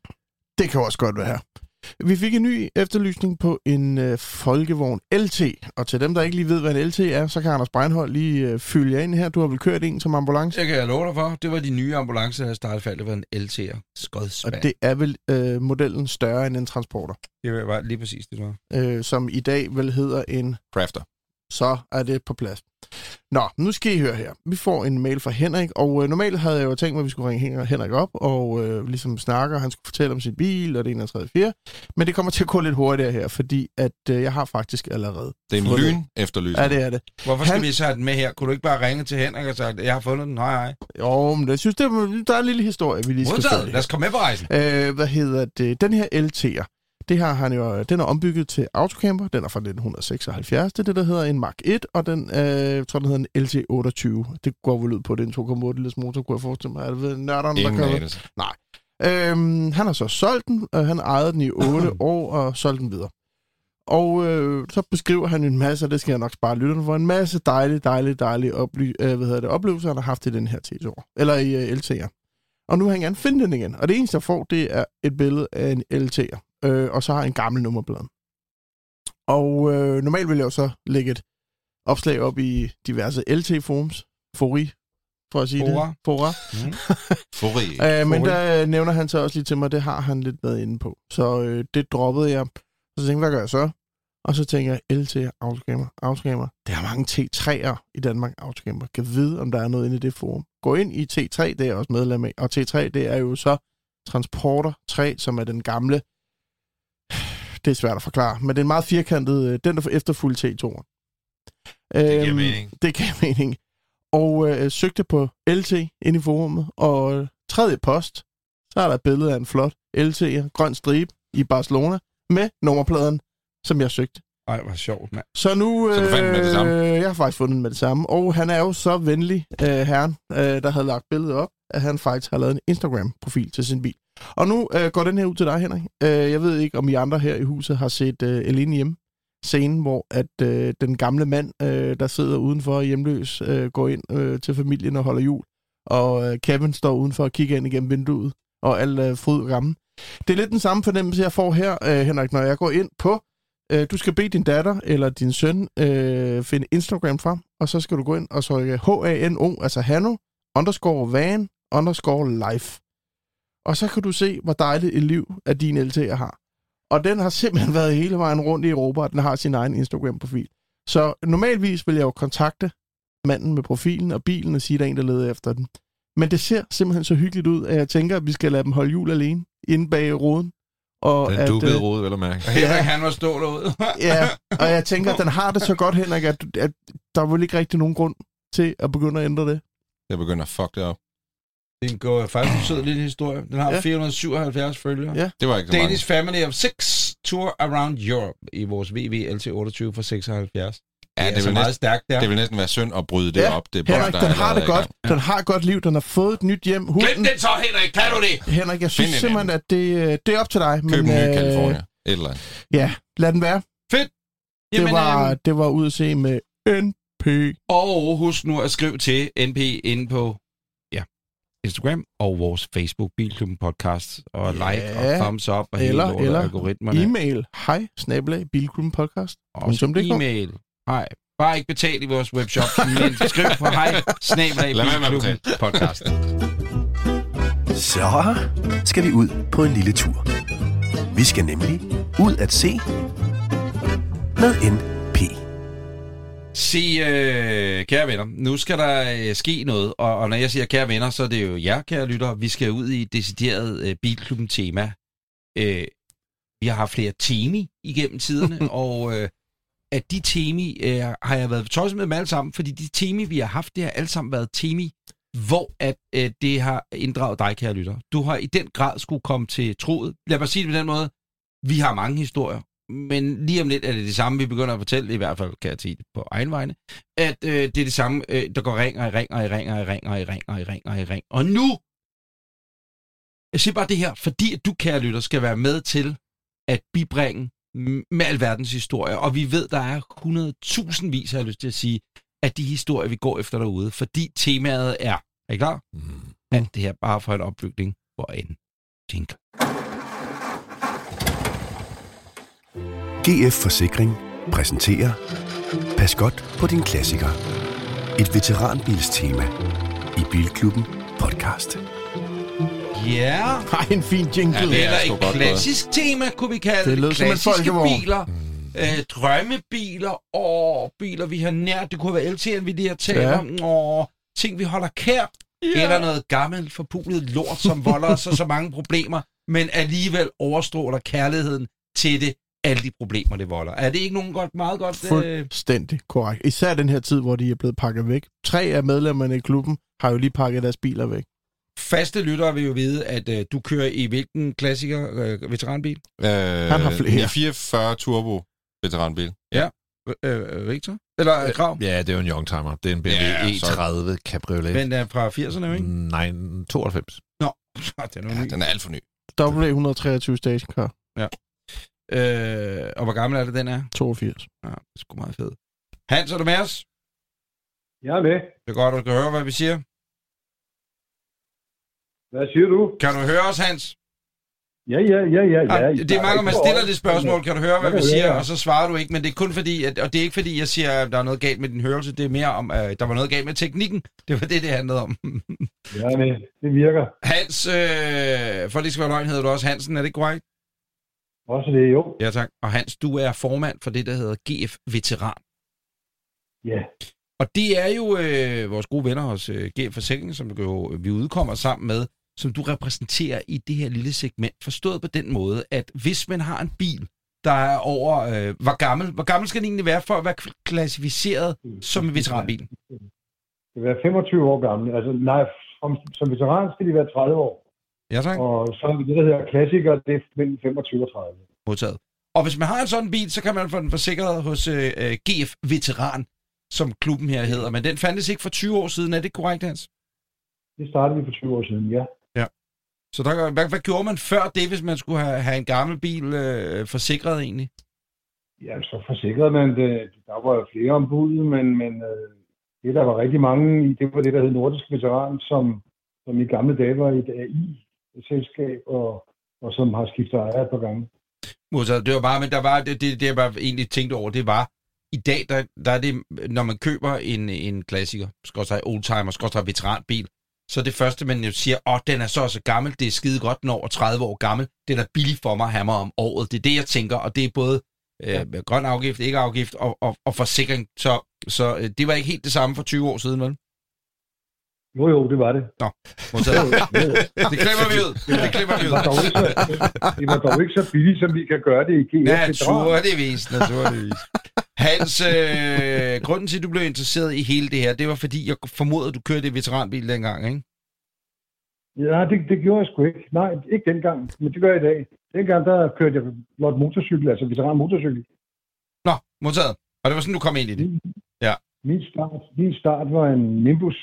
Det kan også godt være. Vi fik en ny efterlysning på en øh, folkevogn LT, og til dem, der ikke lige ved, hvad en LT er, så kan Anders Breinholt lige øh, fylde jer ind her. Du har vel kørt en som ambulance? Jeg kan jeg love dig for. Det var de nye ambulancer, der startede faldt. Det var en LT'er. Skodspand. Og det er vel øh, modellen større end en transporter, det var lige præcis det, det var. øh, som i dag vel hedder en Crafter. så er det på plads. Nå, nu skal I høre her. Vi får en mail fra Henrik, og øh, normalt havde jeg jo tænkt mig, at vi skulle ringe Hen- Henrik op og øh, ligesom snakke, og han skulle fortælle om sin bil, og det ene og tredje, fire. Men det kommer til at gå lidt hurtigere her, fordi at øh, jeg har faktisk allerede. Det er en lyn efterlysning. Ja, det er det. Hvorfor skal Han- vi så have den med her? Kunne du ikke bare ringe til Henrik og sige, at jeg har fundet den? Hej, hej. Jo, men jeg synes, det er, der er en lille historie, vi lige skal Modtaget. Lad os komme med på rejsen. Øh, hvad hedder det? Den her LT'er, det har han jo, den er ombygget til autocamper. Den er fra 1976. Det er det, der hedder en Mark 1, og den, øh, jeg tror, den hedder en LT28. Det går vel ud på, det er en 2,8 liters motor, kunne jeg forestille mig. Er det ved nørderne, der kører? anelse. Øhm, han har så solgt den, og han ejede den i 8 år og solgt den videre. Og øh, så beskriver han en masse, og det skal jeg nok spare lytterne for, en masse dejlige, dejlige, dejlige oply- øh, hvad hedder det, oplevelser, han har haft i den her T2, eller i øh, LT'er. Og nu vil han gerne finde den igen. Og det eneste, jeg får, det er et billede af en LT'er. Øh, og så har en gammel nummerplade. Og øh, normalt vil jeg jo så lægge et opslag op i diverse LT-forums. Fori, for at sige Fora. det. Fora. Forrig. Øh, men Forrige. der øh, nævner han så også lige til mig, det har han lidt været inde på. Så øh, det droppede jeg. Så tænkte jeg, hvad gør jeg så? Og så tænker jeg, LT autoscammer, autoscammer. Der er mange T3'er i Danmark, autoscammer. Kan vide, om der er noget inde i det forum. Gå ind i T3, det er jeg også medlem af. Og T3, det er jo så Transporter 3, som er den gamle... Det er svært at forklare, men det er en meget firkantet... øh, Den, der efterfulgte T2'er. Det giver Øhm, mening. Det giver mening. Og øh, søgte på LT ind i forummet, og tredje post, så er der et billede af en flot LT, grøn stribe i Barcelona, med nummerpladen, som jeg søgte. Ej, hvor sjovt, mand. Så nu... Så du fandt den med det samme? Øh, jeg har faktisk fundet den med det samme. Og han er jo så venlig, øh, herren, øh, der havde lagt billedet op, at han faktisk har lavet en Instagram-profil til sin bil. Og nu øh, går den her ud til dig, Henrik. Øh, jeg ved ikke, om I andre her i huset har set øh, Elene hjemme scenen, hvor at øh, den gamle mand, øh, der sidder udenfor hjemløs, øh, går ind øh, til familien og holder jul. Og øh, Kevin står udenfor og kigger ind igennem vinduet, og alt er fryd og gammel. Det er lidt den samme fornemmelse, jeg får her, øh, Henrik, når jeg går ind på øh, du skal bede din datter eller din søn øh, finde Instagram frem, og så skal du gå ind og søge H-A-N-O, altså Hano, underscore van, underscore life. Og så kan du se, hvor dejligt et liv, at din LT'er har. Og den har simpelthen været hele vejen rundt i Europa, og den har sin egen Instagram-profil. Så normalvis vil jeg jo kontakte manden med profilen og bilen og sige, at der er en, der leder efter den. Men det ser simpelthen så hyggeligt ud, at jeg tænker, at vi skal lade dem holde jul alene inde bag roden. Og Den at, dukkede øh, rode, vel at mærke. Og Henrik, han var stå derude. Ja, og jeg tænker, at den har det så godt, Henrik, at, at der er vel ikke rigtig nogen grund til at begynde at ændre det. Jeg begynder at fuck det op. Den går faktisk en sød lille historie. Den har Ja. ja. 477 følgere. Ja. Det var ikke så mange. Danish Family of Six Tour Around Europe i vores VV LT28 for 76. Ja, det er det vil, meget næsten, stærkt der. det vil næsten være synd at bryde det Ja, op. Det er Henrik, der den har det er godt. Den har et godt liv. Den har fået et nyt hjem. Glem Hunden, den så, Henrik! Kan du det? Henrik, jeg synes Find en simpelthen, at det, øh, det er op til dig. Køb en ny øh, California. Et eller andet. Ja, lad den være. Det var, øhm, det var ud at se med NP. Og husk nu at skrive til NP inde på ja, Instagram og vores Facebook Bilklubben podcast og Ja. like og thumbs up og hele Eller- lortet eller algoritmerne. E-mail. Hej, snabelag, Bilklubben podcast. Også e-mail. Hej. Bare ikke betal i vores webshop, men skriv på hej, snablag, podcast. Så skal vi ud på en lille tur. Vi skal nemlig ud at se med NP. Se, øh, kære venner, nu skal der øh, ske noget, og, og når jeg siger kære venner, så er det jo jer, kære lyttere. Vi skal ud i et decideret øh, Bilklubben-tema. Øh, vi har haft flere temi igennem tiderne, og øh, at de temi øh, har jeg været tosset med dem alle sammen, fordi de temi, vi har haft, det har alle sammen været temi, hvor at øh, det har inddraget dig, kære lytter. Du har i den grad skulle komme til troet. Lad mig sige det på den måde. Vi har mange historier, men lige om lidt er det det samme, vi begynder at fortælle, i hvert fald kan jeg sige det på egen vegne, at øh, det er det samme, øh, der går ring og i ring og i ring og i ring og i ring og i ring og i ring. Og nu, jeg siger bare det her, fordi at du, kære lytter, skal være med til at bibringe med alverdens historier, og vi ved, der er 100.000 vis, har jeg lyst til at sige, af de historier, vi går efter derude, fordi temaet er, er I klar? Mm. Alt det her bare for en opbygning, hvor en jingle. GF Forsikring præsenterer Pas godt på din klassiker. Et veteranbilstema i Bilklubben podcast. Ja, Har en fin jingle. Ja, det er eller et godt klassisk tema, kunne vi kalde Det lød som en Klassiske biler, øh, drømmebiler, og biler, vi har nært. Det kunne være LT'en, vi lige har talt Ja. om. Åh, ting, vi holder kær. Yeah. Eller noget gammelt, forpulet lort, som volder os så, så mange problemer, men alligevel overstråler kærligheden til det, alle de problemer, det volder. Er det ikke nogen godt, meget godt... Øh, Fuldstændig korrekt. Især den her tid, hvor de er blevet pakket væk. Tre af medlemmerne i klubben har jo lige pakket deres biler væk. Faste lyttere vil jo vide, at øh, du kører i hvilken klassiker øh, veteranbil? Øh, Han har flere. 44 Turbo veteranbil. Øh, Victor? Eller øh, Krav? Ja, det er jo en youngtimer. Det er en BMW Ja, E30 Cabriolet. Den er fra 80'erne, jo, ikke? Nej, 92. Nå, den er jo Ja, ny. den er alt for ny. W123 stationcar. Øh, og hvor gammel er det, den er? 82. Ja, det er sgu meget fedt. Hans, er du med os? Jeg er med. Det er godt, at du kan høre, hvad vi siger. Hvad siger du? Kan du høre os, Hans? Ja, ja, ja, ja. ja. Ah, det er mange, man stiller det spørgsmål. Kan du høre, hvad Ja, vi ja, siger? ja. Og så svarer du ikke, men det er kun fordi, at, og det er ikke fordi, jeg siger, at der er noget galt med din hørelse. Det er mere om, at der var noget galt med teknikken. Det var det, det handlede om. Er med. Det virker. Hans, øh, for det skal være løgn, hedder du også Hansen, er det korrekt? Også det, jo. Ja, tak. Og Hans, du er formand for det, der hedder GF Veteran. Ja. Og det er jo øh, vores gode venner hos øh, GF Forsikring, som jo, vi udkommer sammen med, som du repræsenterer i det her lille segment. Forstået på den måde, at hvis man har en bil, der er over... Øh, hvor, gammel, hvor gammel skal den egentlig være for at være klassificeret som en veteranbil? Det vil være 25 år gammel. Altså, nej, som, som veteran skal de være 30 år. Ja, tak. Og så er det, der hedder klassiker, det er mellem 25 og 30. Modtaget. Og hvis man har en sådan bil, så kan man få den forsikret hos øh, øh, GF Veteran, som klubben her hedder. Men den fandtes ikke for 20 år siden. Er det korrekt, Hans? Det startede vi for 20 år siden, ja. Så der, hvad, hvad gjorde man før det, hvis man skulle have, have en gammel bil øh, forsikret egentlig? Ja, så forsikrede man det. Der var jo flere ombud, men, men øh, det, der var rigtig mange i, det var det, der hed Nordisk Veteran, som, som i gamle dage var et AI-selskab, og, og som har skiftet ejer et par gange. Modtaget. Det var bare, men der var, det, det, det jeg bare egentlig tænkte over, det var, i dag, der, der er det, når man køber en, en klassiker, skorstræk oldtimer, skorstræk veteranbil, så det første, man jo siger, åh, den er så så gammel, det er skide godt, den er over 30 år gammel, det er da billigt for mig at have mig om året. Det er det, jeg tænker, og det er både øh, grøn afgift, ikke afgift og, og, og forsikring. Så, så øh, det var ikke helt det samme for 20 år siden, vel? Jo, jo, det var det. Modtaget. det klipper vi ud. Det klipper vi Det ud. var, dog ikke så, det var dog ikke så billigt, som vi kan gøre det i GF. Naturligvis, naturligvis. Hans, øh, grunden til, at du blev interesseret i hele det her, det var fordi, jeg formoder, at du kørte i veteranbil dengang, ikke? Ja, det, det gjorde jeg sgu ikke. Nej, ikke dengang, men det gør jeg i dag. Dengang, der kørte jeg blot motorcykel, altså veteran motorcykel. Nå, modtaget. Og det var sådan, du kom ind i det. Ja. Min start, min start var en Nimbus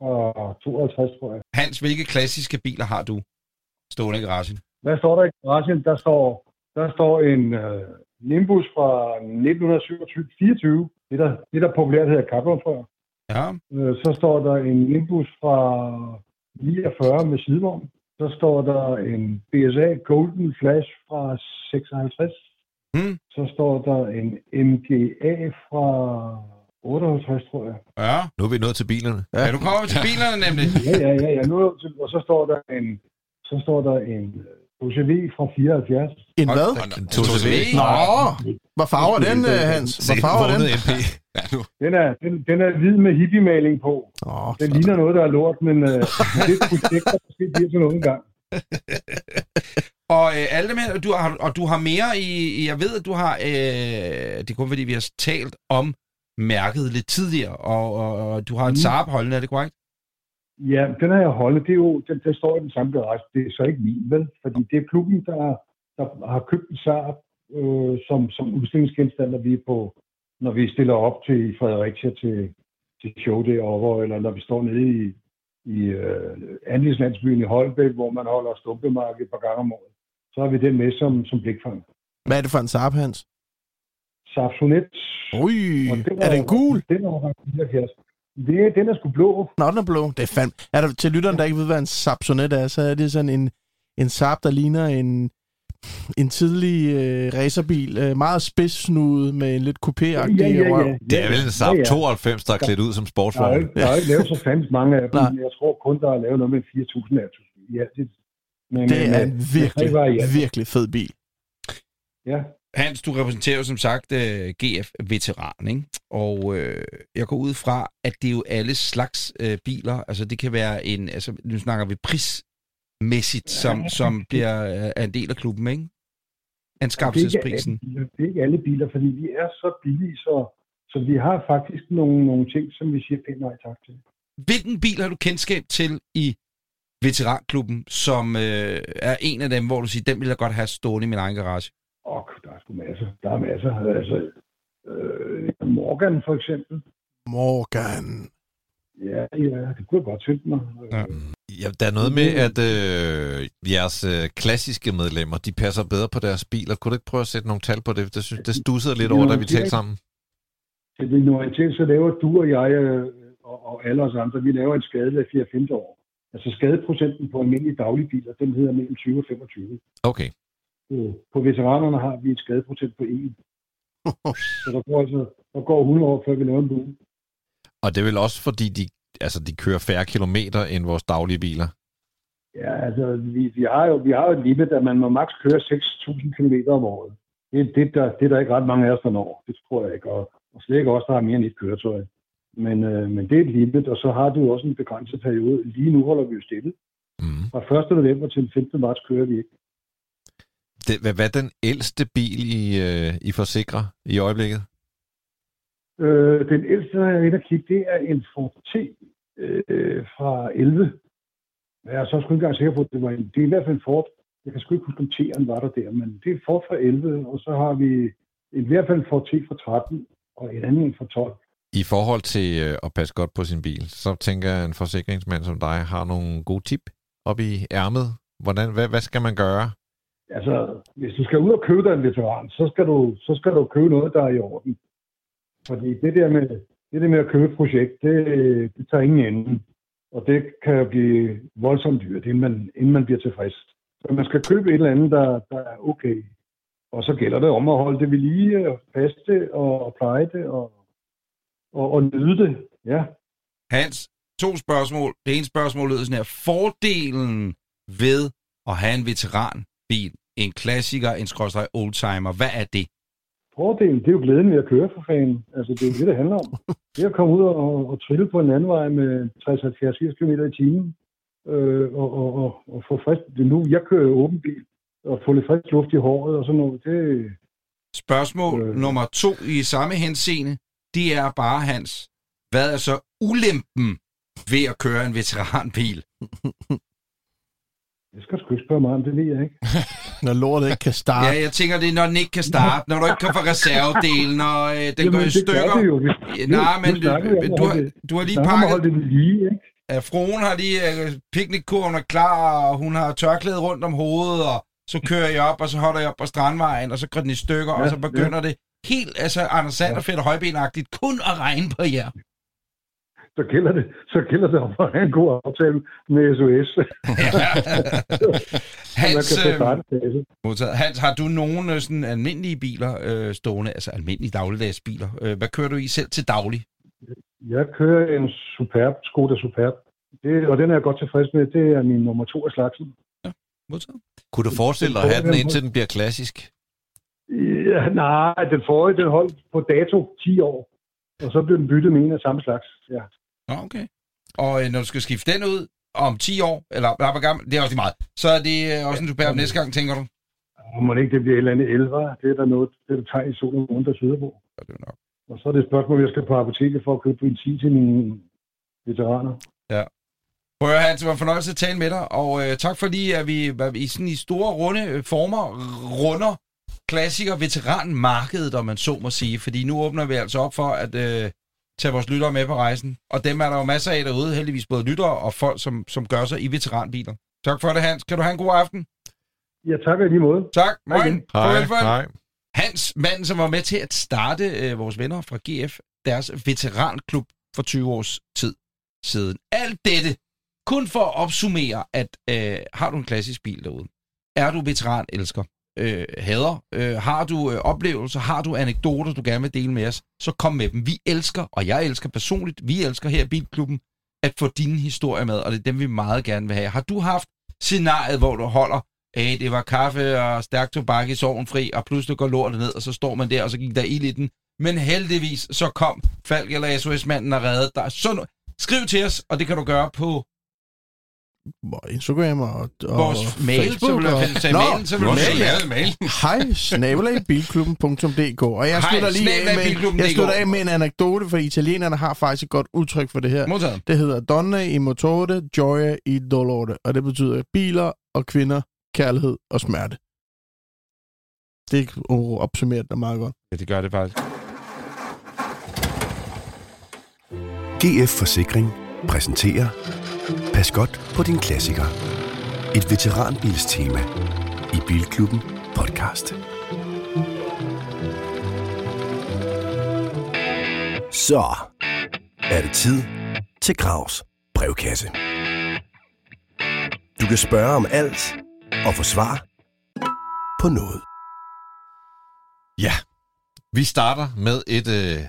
og 52, tror jeg. Hans, hvilke klassiske biler har du stående i garagen? Hvad står der i garagen? Der står, der står en uh, Nimbus fra 1924. Det, der, det der populært hedder carbonfrør. Ja, Øh, Så står der en Nimbus fra 49 med sidevogn. Så står der en BSA Golden Flash fra 56. Hmm. Så står der en MGA fra 58, tror jeg. ja. Nu er vi nået til bilerne. Ja, du kommer til bilerne nemlig. Ja, ja, ja. ja. Nu, er og så står der en, så står der en OCV fra 74. En hvad? En 2CV. Nå, hvad farver den, øh, Hans? Hvad farver den? Nu. Den er, den, den er hvid med hippie-maling på. Åh, Den ligner noget, der er lort, men øh, det er et projekt, der måske bliver til noget engang. Og øh, alle dem her, du har, og du har mere i, jeg ved, at du har, øh, det er kun fordi, vi har talt om mærket lidt tidligere, og, og, og du har en Mm. Saab holdende, er det korrekt? Ja, den har jeg holdt. Det er jo, den, der står i den samme garage. Det er så ikke min, vel? Fordi det er klubben, der, der har købt en Saab øh, som, som udstillingsgenstand, når vi, er på, når vi stiller op til Fredericia til, til show derovre, eller når vi står nede i, i øh, Andelslandsbyen i Holbæk, hvor man holder stumpemarked et par gange om året. Så har vi den med som, som blikfang. Hvad er det for en Saab, Hans? Sapsonet. Ui, Og er den gul? Den er 74. Det, den er sgu blå. Nå, den er blå. Det er fandme... Er der til lytteren, der ikke ved, hvad en Sapsonet er, så er det sådan en, en Saab, der ligner en, en tidlig øh, racerbil. Øh, meget spidssnudet med en lidt coupé-agtig Ja, ja, røv. ja. Det er vel en Saab Ja, ja. 92, der er klædt ud som Der er, sportsvogn. ikke, der er ikke lavet så fandens mange af dem. Nej. Jeg tror kun, der er lavet noget med 4.000 af dem. Ja, det, men, Det er men, en virkelig, virkelig fed bil. Ja, Hans, du repræsenterer jo som sagt uh, GF-veteran, ikke? Og uh, jeg går ud fra, at det er jo alle slags uh, biler. Altså det kan være en, altså nu snakker vi prismæssigt, som, som bliver uh, en del af klubben, ikke? Anskaffelsesprisen. Det er, det er ikke alle biler, fordi vi er så billige, så, så vi har faktisk nogle, nogle ting, som vi siger pænt nej tak til. Hvilken bil har du kendskab til i veteranklubben, som øh, er en af dem, hvor du siger, den vil jeg godt have stående i min egen garage? Og der er sgu masser. Der er masser. Altså, øh, Morgan for eksempel. Morgan. Ja, ja, det kunne jeg godt tænke mig. Ja. Ja, der er noget med, at øh, jeres øh, klassiske medlemmer, de passer bedre på deres biler. Kunne du ikke prøve at sætte nogle tal på det? Det, synes, det stussede lidt over, da vi talte sammen. Til din orientering, så laver du og jeg øh, og, og alle os andre, vi laver en skade hver 4-5 år. Altså skadeprocenten på almindelige daglige biler, den hedder mellem 20 og 25. Okay. På, på veteranerne har vi en skadeprocent på 1. Så der går, altså, der går 100 år, før vi laver en bue. Og det er vel også, fordi de, altså, de kører færre kilometer end vores daglige biler. Ja, altså, vi, vi, har jo, vi har jo et limit, at man må maks køre 6.000 km om året. Det, det, der, det er der ikke ret mange af os, der når. Det tror jeg ikke. Og, og slet ikke også, der har mere end et køretøj. Men, øh, men det er et limit, og så har du også en begrænset periode. Lige nu holder vi jo stille. Mm. Fra 1. november til 15. marts kører vi ikke. Det, hvad, hvad er den ældste bil, I, øh, I forsikrer i øjeblikket? Øh, den ældste, jeg er inde og kigge, det er en Ford T øh, fra 11. Jeg er så sgu ikke engang sikker på, at det var en. Det er i hvert fald en Ford. Jeg kan sgu ikke huske, om T'eren var der der, men det er en Ford fra 11, og så har vi i hvert fald en Ford T fra 13, og en anden en fra 12. I forhold til øh, at passe godt på sin bil, så tænker jeg, at en forsikringsmand som dig har nogle gode tip op i ærmet. Hvordan, hvad, hvad skal man gøre? Altså, hvis du skal ud og købe dig en veteran, så skal du, så skal du købe noget, der er i orden. Fordi det der med, det der med at købe et projekt, det, det tager ingen ende. Og det kan jo blive voldsomt dyrt, inden man, inden man bliver tilfreds. Så man skal købe et eller andet, der, der er okay. Og så gælder det om at holde det ved lige, og passe det, og, og pleje det, og, og, og nyde det. Ja. Hans, to spørgsmål. Det ene spørgsmål lyder sådan her. Fordelen ved at have en veteranbil, en klassiker, en skråstrej oldtimer, hvad er det? Fordelen, det er jo glæden ved at køre for fanden. Altså, det er jo det, det handler om. Det er at komme ud og, og trille på en anden vej med 60-70 km i timen. Øh, og, og, og, og få frisk... Det nu, jeg kører jo åben bil. Og få lidt frisk luft i håret og sådan noget. Det, Spørgsmål øh. nummer to i samme henseende, det er bare, Hans, hvad er så ulempen ved at køre en veteranbil? det skal sgu ikke spørge mig om, det ved jeg ikke. Når lortet ikke kan starte. Ja, jeg tænker, det er, når den ikke kan starte, når du ikke kan få reservedelen, når øh, den går i det gør stykker. det jo. Vi, Ja, Nej, men du, du, har, du har lige pakket... holde det lige, ikke? Ja, fruen har lige øh, piknikkurven er klar, og hun har tørklæde rundt om hovedet, og så kører jeg op, og så holder jeg op på Strandvejen, og så går den i stykker, ja, og så begynder ja. det helt, altså Anders Sander, ja. fedt og højbenagtigt, kun at regne på jer. Så gælder det, så gælder det om at have en god aftale med SOS. Hans, øh. Hans, har du nogen øh, sådan almindelige biler øh, stående, altså almindelige dagligdagsbiler? Øh, hvad kører du i selv til daglig? Jeg kører en Superb, Skoda Superb. Det, og den er jeg godt tilfreds med. Det er min nummer to af slagsen. Modtaget. Kunne du forestille dig at have den, indtil den bliver klassisk? Ja, nej, den forrige, den holdt på dato 10 år. Og så blev den byttet med en af samme slags. Ja. Nå, okay. Og øh, når du skal skifte den ud om 10 år, eller hvor gammel, det er også lige meget, så er det øh, også en superb næste gang, tænker du? Og må det ikke det bliver et eller andet elver, det er der noget, det er der tegn i solen, nogen, der tyder på. Ja, det er nok. Og så er det et spørgsmål, jeg skal på apoteket for at købe benzin til mine veteraner. Prøv at Hans, det var en fornøjelse at tale med dig, og øh, tak fordi, at vi, at vi i sådan i store runde øh, former runder klassiker veteranmarkedet, om man så må sige, fordi nu åbner vi altså op for at øh, tage vores lyttere med på rejsen. Og dem er der jo masser af derude, heldigvis både lyttere og folk, som, som gør sig i veteranbiler. Tak for det, Hans. Kan du have en god aften? Ja, tak i lige måde. Tak. Hej igen. Farvel, farvel. hej. Hans, manden, som var med til at starte øh, vores venner fra GF, deres veteranklub for 20 års tid siden. Alt dette kun for at opsummere, at øh, har du en klassisk bil derude? Er du veteran elsker? Øh, hader? Øh, har du øh, oplevelser? Har du anekdoter, du gerne vil dele med os? Så kom med dem. Vi elsker, og jeg elsker personligt, vi elsker her i Bilklubben, at få dine historier med, og det er dem, vi meget gerne vil have. Har du haft scenariet, hvor du holder Hey, det var kaffe og stærk tobak i fri, og pludselig går lortet ned, og så står man der, og så gik der ild i den. Men heldigvis, så kom Falk eller SOS-manden og reddede dig. Så nu, skriv til os, og det kan du gøre på Instagram og, og vores mail. Facebook. Så vil og... tage mailen, så vil Du mail. Hej, snabelagbilklubben.dk Og jeg Hej, slutter lige af med, jeg slutter af med en anekdote, for italienerne har faktisk et godt udtryk for det her. Modtaget. Det hedder Donna i motore, gioia i dolore. Og det betyder biler og kvinder, kærlighed og smerte. Det oh, opsummerer det meget godt. Ja, det gør det faktisk. GF Forsikring præsenterer Pas godt på din klassiker. Et veteranbilstema i Bilklubben podcast. Så er det tid til Gravs brevkasse. Du kan spørge om alt og få svar på noget. Ja, vi starter med et øh,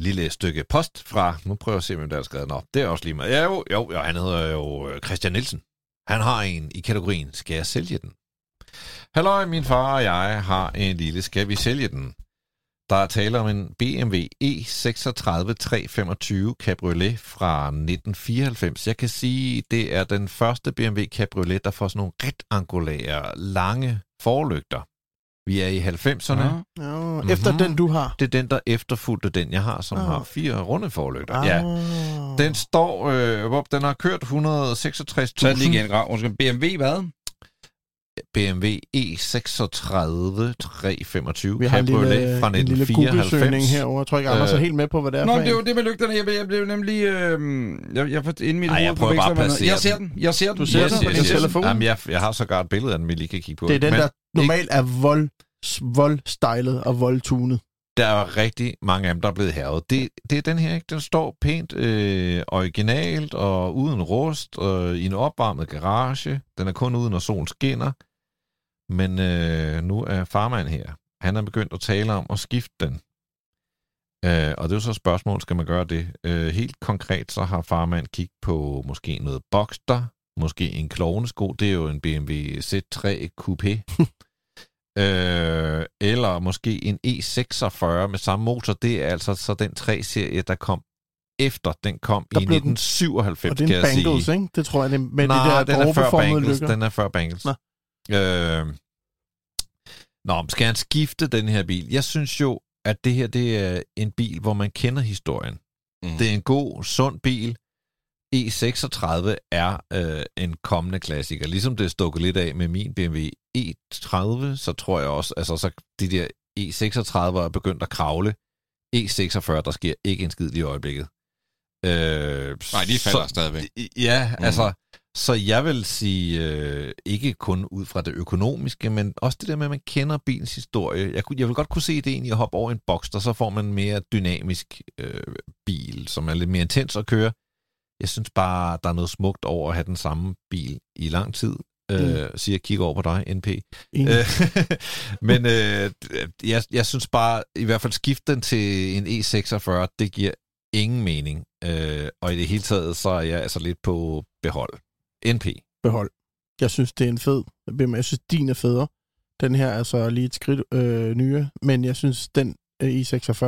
lille stykke post fra... Nu prøver jeg at se, hvem der er skrevet den op. Det er også lige meget. Ja, jo, jo, jo, han hedder jo øh, Christian Nielsen. Han har en i kategorien, skal jeg sælge den? Halløj, min far og jeg har en lille, skal vi sælge den? Der er tale om en BMW E36 325 Cabriolet fra 1994. Jeg kan sige, det er den første BMW Cabriolet, der får sådan nogle rektangulære, lange forlygter. Vi er i 90'erne. Ja. Ja, efter den, du har. Det er den, der efterfulgte den, jeg har, som Ah. har fire runde forlygter. Ah. Ja. Den står, øh, hvor den har kørt 166.000. Så er lige igen, Grav. Undskyld, BMW hvad? BMW E36 325 Vi har en Cabriolet lille, fra en lille Google-søgning 1994. herovre. Jeg tror ikke, Anders er Øh. helt med på, hvad det er Nå, for det er jo en. det med lygterne. Jeg, jeg blev nemlig... Øh, jeg, jeg inden mit Ej, jeg prøver bare at placere Jeg ser den. Jeg ser den. Du ser Jeg den på din telefon? Jamen, jeg, jeg har sågar et billede af den, vi lige kan kigge på. Det er den, Men der normalt er vold, voldstylet og voldtunet. der er rigtig mange af dem, der er blevet hervet. Det, det er den her, ikke? Den står pænt øh, originalt og uden rust og i en opvarmet garage. Den er kun ude, når solen skinner. Men øh, nu er farmand her. Han er begyndt at tale om at skifte den. Øh, og det er jo så et spørgsmål, skal man gøre det? Øh, helt konkret, så har farmand kigget på måske noget Boxster, måske en klovnesko. Det er jo en BMW Z3 Coupé. øh, eller måske en E46 med samme motor. Det er altså så den 3-serie, der kom efter den kom Der i blev den- 1997, Og det kan er en jeg Bangles, sige. ikke? Det tror jeg, det med Nej, de der den er før Bangles. lykker. Den er før Bangles. Nå. Øh, nå, skal han skifte den her bil? Jeg synes jo, at det her det er en bil, hvor man kender historien. Mm. Det er en god, sund bil. E36 er øh, en kommende klassiker. Ligesom det er stukket lidt af med min BMW E30, så tror jeg også, altså så de der E36 er begyndt at kravle. E46, der sker ikke en skid i øjeblikket. Øh, Nej, de falder stadigvæk. Ja, Mhm. altså, så jeg vil sige, øh, ikke kun ud fra det økonomiske, men også det der med, at man kender bilens historie. Jeg, kunne, jeg vil godt kunne se ideen i at hoppe over en boks, der så får man en mere dynamisk øh, bil, som er lidt mere intens at køre. Jeg synes bare, der er noget smukt over at have den samme bil i lang tid. Øh, siger jeg kigger over på dig, NP. Øh, men øh, jeg, jeg synes bare, i hvert fald skifte den til en E46, det giver ingen mening. Øh, og i det hele taget, så er jeg altså lidt på behold. NP. behold. Jeg synes, det er en fed. Jeg synes, din er federe. Den her er så lige et skridt øh, nyere, men jeg synes, den øh, i46,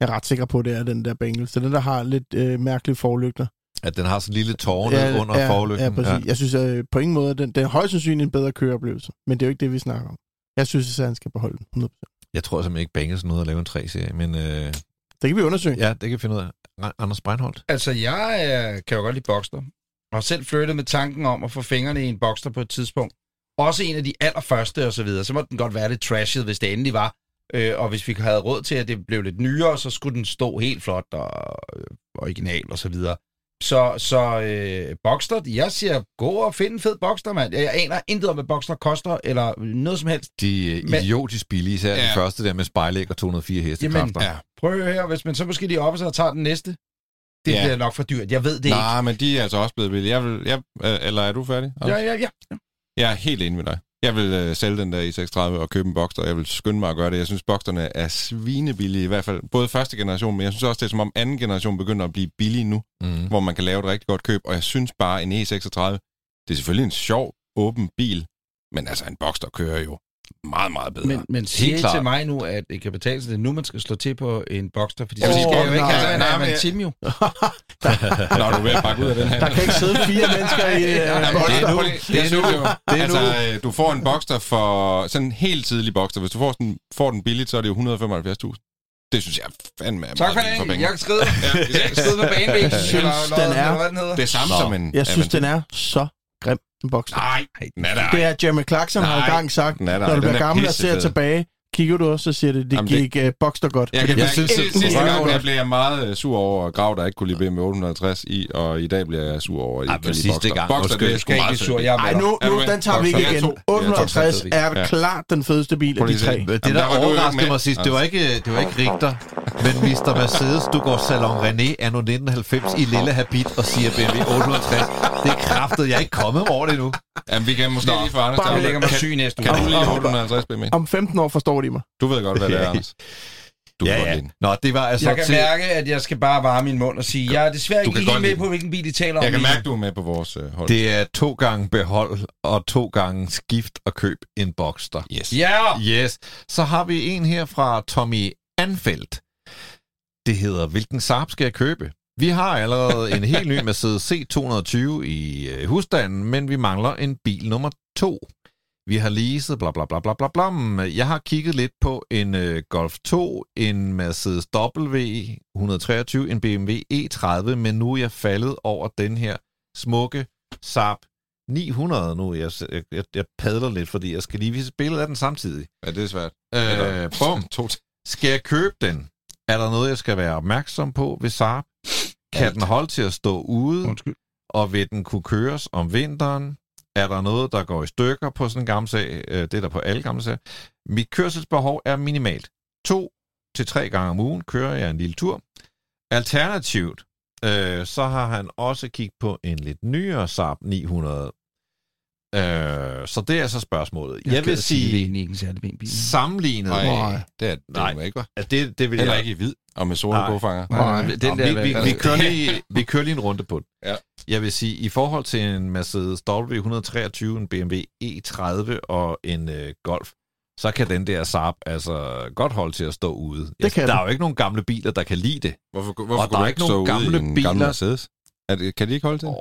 jeg er ret sikker på, det er den der Bengals. Det er den, der har lidt øh, mærkelige forlygter. At den har sådan en lille tårne ja, under ja, forlygten. Ja, præcis. Jeg synes øh, på ingen måde, at den, den er højst sandsynligt en bedre køreoplevelse. Men det er jo ikke det, vi snakker om. Jeg synes, at han skal beholde den 100%. Jeg tror simpelthen ikke, Bengels nåede at lave en 3-serie, men øh, Det kan vi undersøge. ja, det kan vi finde ud af. Anders Breinholt. Altså, jeg øh, kan jo godt lide Boxster. Og selv flyttet med tanken om at få fingrene i en Boxster på et tidspunkt. også en af de allerførste og så videre, så må den godt være lidt trashet, hvis det endelig var. Øh, og hvis vi havde råd til, at det blev lidt nyere, så skulle den stå helt flot og øh, original og så videre. Så, så øh, Boxster, jeg siger, gå og find en fed Boxster, mand. Jeg, aner intet om, hvad Boxster koster, eller noget som helst. De er Men- idiotisk billige, især ja. den første der med spejlæg og 204 hestekræfter. Ja. Prøv at høre her, hvis man så måske lige op og tager den næste. Det Ja. bliver nok for dyrt. Jeg ved det Nej, men de er altså også blevet billige. Jeg vil, jeg, øh, eller er du færdig? ikke. Ja, ja, ja. Jeg er helt enig med dig. Jeg vil øh, sælge den der i 36 og købe en Boxster. Jeg vil skynde mig at gøre det. Jeg synes, Boxsterne er svinebillige, i hvert fald både første generation, men jeg synes også, det er som om anden generation begynder at blive billig nu, Mm. hvor man kan lave et rigtig godt køb. Og jeg synes bare, en E36, det er selvfølgelig en sjov, åben bil, men altså en Boxster kører jo meget, meget bedre. Men, men siger klart. til mig nu, at det kan betale sig, det nu, man skal slå til på en Boxster? Fordi Åh, så skal jeg jo ikke nej, have en en Tim jo. Når du er ved at bakke ud af den her. Der kan ikke sidde fire mennesker i Ja, uh, det er nu. Det er nu. Det er altså, nu. øh, du får en Boxster for... Sådan en helt tidlig Boxster. Hvis du får den, får den billigt, så er det jo 175.000. Det synes jeg fandme er Tak for meget det. penge. Jeg kan skrive. Jeg kan skrive på banevæg. Jeg synes, den er-. Det er samme Nå. som en... Jeg synes, den er så Boxster. Nej, den er der Det er Jeremy Clarkson har Nej, engang sagt, er der. når du Den bliver er gammel og ser pissefed. tilbage, kigger du også og siger det, det Jamen, det- gik uh, Boxster godt. Jeg, kan Jeg jeg synes, synes, at- sidste gang der blev jeg meget øh, sur over Grav, der ikke kunne lide BMW 850 i, og i dag bliver jeg sur over i Ej, men kan lide sidste Boxster. gang, Boxster, undskyld, det er sgu meget sur. Jeg Ej, med nu, nu med? den tager vi ikke igen. Jeg er to. 850 Ja. er klart den fedeste bil af de at tre. Det, der, overraskede mig med. sidst, det var ikke, det var ikke Richter, men Mr. Mercedes, du går Salon René anno 1990 i lille habit og siger BMW 850. Det er kraftet, jeg er ikke kommet over det nu. Jamen, vi kan måske lige få Jeg at- lægger mig syg næste Kan du lige Om- 850 BMW? Om 15 år forstår de mig. Du ved godt, hvad det er, Anders. Du lide den. Nå, det var altså Jeg kan til... mærke, at jeg skal bare varme min mund og sige, jeg er desværre ikke lige med på, hvilken bil de taler om. Jeg kan mærke, du er med på vores øh, hold. Det er to gange behold og to gange skift og køb en Boxster. Yes. Ja! Yes. Så har vi en her fra Tommy Anfeldt. Det hedder, hvilken Saab skal jeg købe? Vi har allerede en helt ny Mercedes C220 i øh, husstanden, men vi mangler en bil nummer to. Vi har leaset bla bla bla bla bla bla. Jeg har kigget lidt på en øh, Golf 2, en Mercedes W123, en BMW E30, men nu er jeg faldet over den her smukke Saab 900 nu. Jeg, jeg, jeg padler lidt, fordi jeg skal lige vise et billede af den samtidig. Ja, det er svært. Øh, bum. To Skal jeg købe den? Er der noget, jeg skal være opmærksom på ved Saab? Kan Alt. den holde til at stå ude, Undskyld. og vil den kunne køres om vinteren? Er der noget, der går i stykker på sådan en gammel sag? Øh, det er der på alle gamle sager. Mit kørselsbehov er minimalt. To til tre gange om ugen kører jeg en lille tur. Alternativt, øh, så har han også kigget på en lidt nyere Saab 900. Øh, så det er så spørgsmålet. Jeg, jeg vil det er sige, egentlig ikke en særlig pæn bil. sammenlignet... Nej, det er det Nej. Nej. ikke, var. det, det vil Heller jeg ikke i hvid og med sorte Nej. gåfanger. Nej, Nej. den der, vi, vi, vi, kører lige, vi kører lige en runde på den. Ja. Jeg vil sige, i forhold til en Mercedes W123, en BMW E30 og en øh, Golf, så kan den der Saab altså godt holde til at stå ude. Jeg, kan der den. er jo ikke nogen gamle biler, der kan lide det. Hvorfor, hvorfor Og der er ikke ikke nogen gamle biler. gammel Mercedes? Er det, kan de ikke holde til? Oh,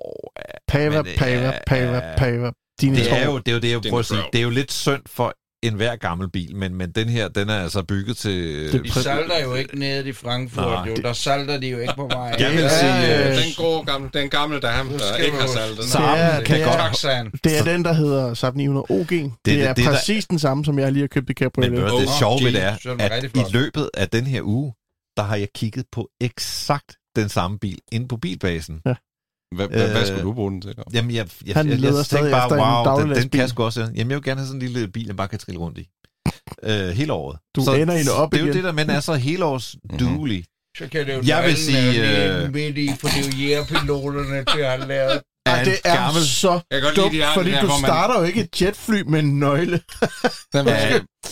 Pava, Men, pava, øh, pava, pava. Dine det, er jo, det er jo det, jeg Det er prøver at en sige. Det er jo lidt synd for enhver gammel bil, men, men den her, den er altså bygget til... Det- De salter jo ikke nede i Frankfurt, Nej, jo. det- Der salter de jo ikke på vej. Jeg vil Det sige, er, øh, Den gode gamle, den gamle dame, Nu der ikke har saltet. Saab, er- det det kan er- godt Toxan. Det er den, der hedder Saab 900 OG. Det, det er det, der- præcis den samme, som jeg lige har købt i Men Cabriolet. du, det sjove ved det er, er at i løbet af den her uge, der har jeg kigget på eksakt den samme bil inde på bilbasen. Hvad, hvad, hvad Øh, skulle du bruge den til? Jamen, jeg, jeg, Han jeg, jeg, jeg stadig bare, en wow, den, den kan sgu også. Jamen, jeg vil gerne have sådan en lille bil, jeg bare kan trille rundt i. Øh, hele året. Du ender i det op Det er jo det der, men er så helårs duelig. Så kan det jo Jeg vil sige, øh, midt i, for det er jo jægerpiloterne, der har lavet. Ej, det er gammel- så Jeg kan godt lide, dumt, de fordi der, du hvor man- starter jo ikke et jetfly med en nøgle. Den var,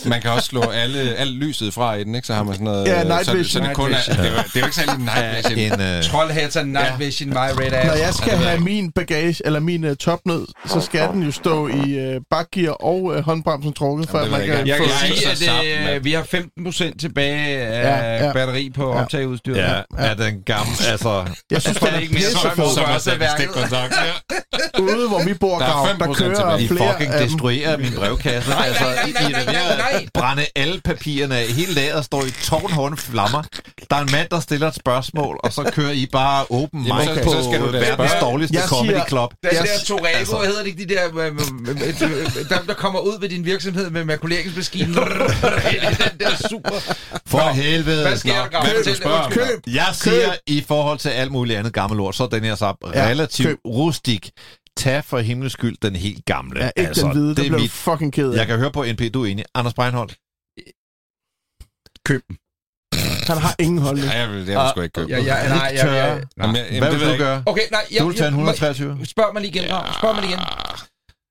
man kan også slå alle, alt lyset fra i den, ikke? Så har man sådan noget... Ja, øh, night så, det- så vision. det, kun er, det, er, jo- det er jo ikke særlig night vision. En, øh, Trollhætter, night vision, my red ass. Når jeg skal have min bagage, eller min uh, topnød, så skal den jo stå i uh, bakgear og uh, håndbremsen trukket, før man kan jeg få... kan Jeg er sige, ikke så at øh, mand. vi har 15% tilbage af Ja, ja. batteri på Ja. optageudstyret. ja, ja. er den gamle, altså... Jeg synes, tror, den det er ikke mere strøm, Som i værket. stikkontakt. Ude, hvor vi bor, Der er der 5% kører tilbage. I flere fucking destruerer min brevkasse. Altså, nej, I er nej, brænde alle papirerne af. Hele lageret står i tårnhårde flammer. Der er en mand, der stiller et spørgsmål, og så kører I bare open mic Jamen, så- på så skal du verdens spørge. dårligste Jeg comedy siger- club. Jeg- der Torego, altså- hedder det ikke de der, øh, øh, øh, der, der kommer ud ved din virksomhed med makuleringsmaskinen? den der super... For Nå, helvede. Hvad sker der? Hvem du spørger? Køb! Jeg siger, i forhold til alt muligt andet gammel ord, så er den her så Ja, relativt køb. rustik. Tag for himlens skyld den helt gamle. Ja, ikke altså, den hvide, det er blev mit. fucking ked af. Jeg kan høre på NP, du er enig. Anders Breinholt. Køb den. Han har ingen holdning. Nej, jeg vil, jeg vil sgu ikke købe Ja, ja, nej, jeg, jeg, Jamen, nej. jeg, jamen, Hvad det vil du jeg ikke. gøre? Okay, nej, jeg, Du vil tage en jeg- 123. Spørg mig lige igen, Grav. Spørg mig lige igen.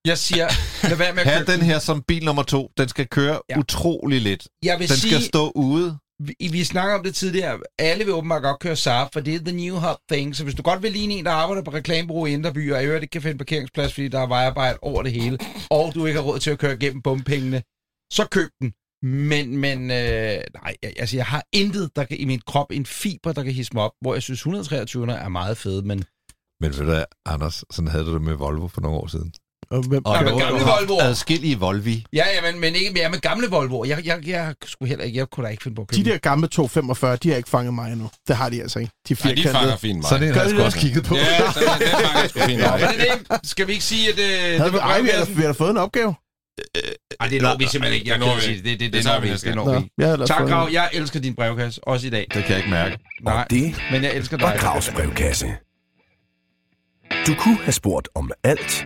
Jeg siger, lad være med at købe den her som bil nummer to. Den skal køre Ja. utrolig lidt. Jeg vil Den sige, skal stå ude vi, vi snakker om det tidligere. Alle vil åbenbart godt køre Saab, for det er the new hot thing. Så hvis du godt vil ligne en, der arbejder på reklamebureau i Indre By, og i øvrigt ikke kan finde parkeringsplads, fordi der er vejarbejde over det hele, og du ikke har råd til at køre gennem bompengene, så køb den. Men, men øh, nej, altså jeg har intet der kan, i min krop, en fiber, der kan hisse mig op, hvor jeg synes 123 er meget fede, men Men ved du Anders, sådan havde du det med Volvo for nogle år siden. Og hvem, Og har gamle Volvoer. Adskillige Volvi. ja, ja, men, men ikke mere med gamle Volvo. Jeg, jeg, jeg, skulle heller ikke, jeg kunne da ikke finde på at købe de der gamle 245, de har ikke fanget mig endnu. Det har de altså ikke. De Nej, de fanger fint mig. Så det har jeg sgu det? også kigget på. Ja, så det, det fanger sgu fint mig. men det det. Skal vi ikke sige, at øh, Havde det vi, var ej, vi har, vi fået en opgave. Ej, det når vi simpelthen ikke. Jeg Det kan sige det. Det, det, Det det når vi. Det når Nå, vi. Tak, Grav. Jeg elsker din brevkasse. Også i dag. Det kan jeg ikke mærke. Nej, Og det men jeg elsker var dig. Gravs brevkasse. Du kunne have spurgt om alt,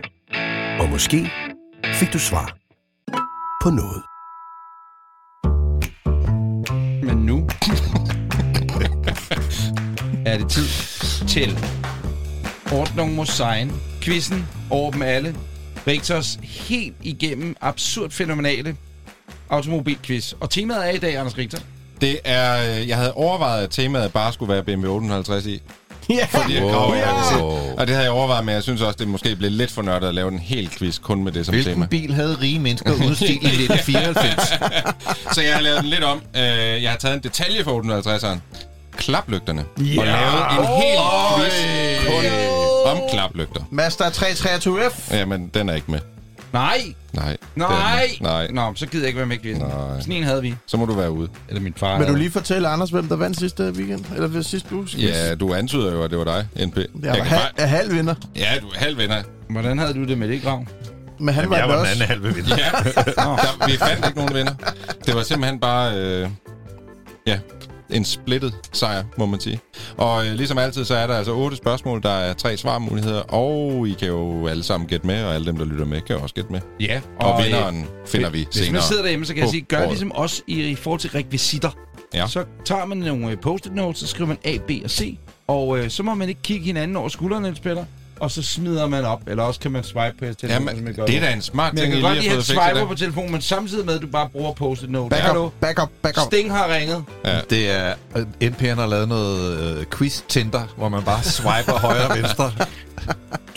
og måske fik du svar på noget. Men nu er det tid til Ordnung muss sein. Quizzen over dem alle. Rigtors helt igennem absurd fænomenale automobilquiz. Og temaet er i dag, Anders Richter. Det er, øh, jeg havde overvejet, at temaet bare skulle være BMW 850 i. Ja, Fordi jeg graver i Ja. det. Og det havde jeg overvejet, men jeg synes også, det måske blev lidt for nørdet at lave en hel quiz kun med det som Hvilken tema. bil havde rige mennesker uden stil i 1994? Så jeg har lavet den lidt om. Øh, Jeg har taget en detalje for 850'eren. Klaplygterne. Ja. Og lavet en hel quiz kun om klaplygter. Mazda 323F. Jamen, den er ikke med. Nej, Nej. nej. Nej. Nå, så gider jeg ikke være med i quizzen. Nej. Sådan en havde vi. Så må du være ude. Eller min far Vil du havde. lige fortælle, Anders, hvem der vandt sidste weekend? Eller ved sidste uge? Ja, du antyder jo, at det var dig, NP. Jeg var kan bare- er halv vinder. Ja, du er halv vinder. Hvordan havde du det med det, Grav? Men han var, jeg var den også. anden halve vinder. Ja, der, vi fandt ikke nogen vinder. Det var simpelthen bare, øh, ja, en splittet sejr, må man sige. Og øh, ligesom altid, så er der altså otte spørgsmål, der er tre svarmuligheder, og I kan jo alle sammen gætte med, og alle dem, der lytter med, kan jo også gætte med. Ja. Og, og øh, vinderen finder vi Hvis senere. man sidder derhjemme, så kan jeg sige, gør året. ligesom os i, i forhold til rekvisitter. Ja. Så tager man nogle øh, post-it notes, så skriver man A, B og C, og øh, så må man ikke kigge hinanden over skulderen, Niels Peter, og så smider man op, eller også kan man swipe på jeres telefon. Jamen, som jeg gør det er da en smart Men jeg ting, I kan godt lige lide, har at fået han fikset swiper på telefonen, men samtidig med, at du bare bruger post-it notes. Back up, back up, back up. Sting har ringet. Ja. Det er, øh, NP'en har lavet noget øh, quiz-tinder, hvor man bare swiper højre og venstre.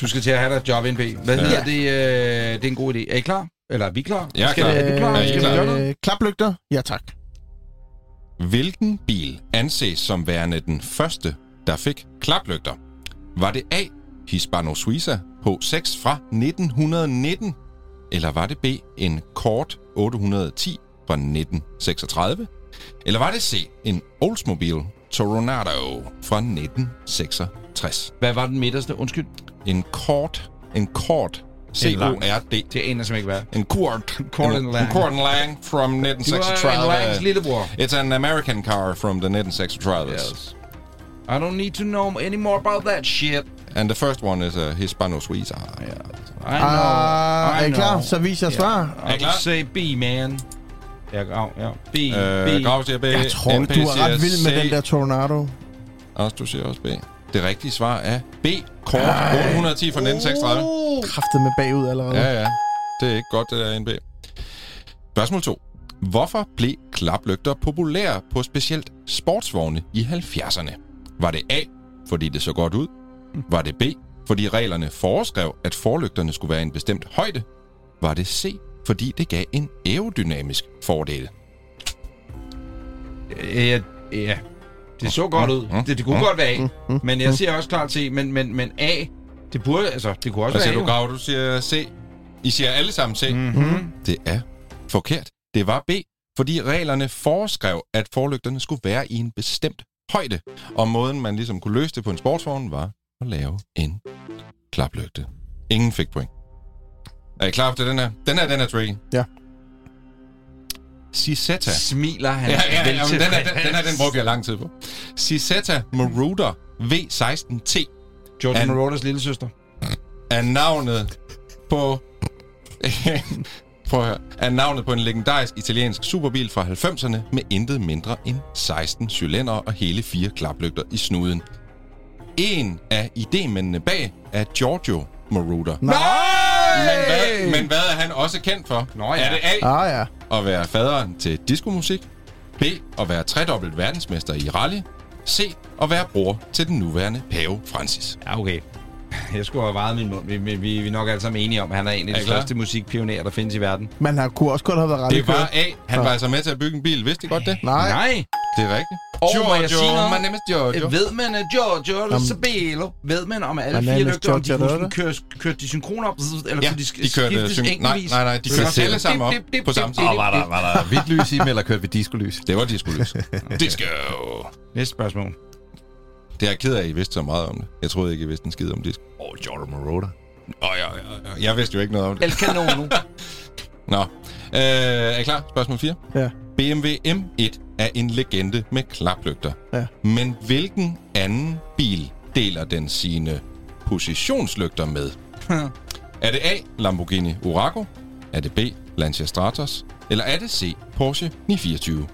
Du skal til at have dig et job, NB. Hvad Ja. hedder det? Øh, det er en god idé. Er I klar? Eller er vi klar? Jeg er skal klar. Er vi klar? Ja, er skal klar. vi? Øh, klaplygter? Ja, tak. Hvilken bil anses som værende den første, der fik klaplygter? Var det A. Hispano Suiza H6 fra 1919? Eller var det B. En Kort 810 fra 1936? Eller var det C. En Oldsmobile Toronado fra 1966? Hvad var den midterste? Undskyld. En Kort, en Kort, C-O-R-D. Det aner simpelthen ikke hvad. En Kort, Kort en, and Lang. en and Lang from Du er en 1936. Langs lillebror. It's an American car from the 1936. Yes. I don't need to know any more about that shit. And the first one is a Hispano Suiza. I know. Ah, I er I klar? Så viser jeg svar. I Er I klar? say B, man. Ja, ja, ja. B, Øh, B. Grav siger B. Jeg tror, NP du er ret vild med den der Tornado. Også du siger også B. Det rigtige svar er B. Kort 810 fra 1936. Kræftet med bagud allerede. Ja, ja. Det er ikke godt, det der NB. Spørgsmål 2. Hvorfor blev klaplygter populære på specielt sportsvogne i 70'erne? Var det A, fordi det så godt ud? Var det B, fordi reglerne foreskrev, at forlygterne skulle være i en bestemt højde? Var det C, fordi det gav en aerodynamisk fordel? Ja, ja. Det så godt ud. mm, Det, det kunne mm, godt være A. Men jeg siger også klart C. Men, men, men A, det burde, altså, det kunne også Hvad være siger A. du, jo. Grav? Du siger C. I siger alle sammen C. Mhm. Det er forkert. Det var B, fordi reglerne foreskrev, at forlygterne skulle være i en bestemt højde. Og måden, man ligesom kunne løse det på en sportsvogn, var at lave en klaplygte. Ingen fik point. Er I klar til den her? Den her, den er tricky. Ja. Cisetta. Smiler han. Ja, ja, ja, men den, er, den, den, her, den brugte jeg lang tid på. Cisetta Marauder V16T George Han- Morodas lille søster. er navnet på... Prøv at høre. Er navnet på en legendarisk italiensk superbil fra 90'erne med intet mindre end 16 cylindre og hele fire klaplygter i snuden. En af idémændene bag er Giorgio Moroder. Nej! Men hvad, men hvad er han også kendt for? Nå ja. Er det A, Ah ja. at være faderen til diskomusik? B, at være tredobbelt verdensmester i rally? C, at være bror til den nuværende pave Francis? Ja, okay. Jeg skulle have vejet min mund. Vi, vi, vi er nok alle sammen enige om, at han er en af de største musikpionerer, der findes i verden. Man har, kunne også godt have været Det var rallykører. A. Han var altså med til at bygge en bil. Vidste I godt det? Nej. Nej. Det er rigtigt. Og må jeg sige noget? my name is Giorgio. Ved man, at Giorgio eller Sabelo, ved man om alle fire lygter, om de Giorgio kunne køre, køre de synkron op, eller Ja, kunne de, de kørte skiftes syn- nej, nej, nej, de kørte alle sammen op på samme tid. Og var der, var der hvidt lys i dem, eller kørte vi disco-lys? Det var disco-lys. Disco. Næste spørgsmål. Det er jeg ked af, at I vidste så meget om det. Jeg troede ikke, I vidste en skid om disco. Åh, oh, Jordan Moroder. Åh, ja, ja, ja. Jeg vidste jo ikke noget om det. El Canono. Nå. Øh, er I klar? Spørgsmål 4. Ja. BMW M1 er en legende med klaplygter. Ja. Men hvilken anden bil deler den sine positionslygter med? er det A. Lamborghini Urraco? Er det B. Lancia Stratos? Eller er det C. Porsche 924?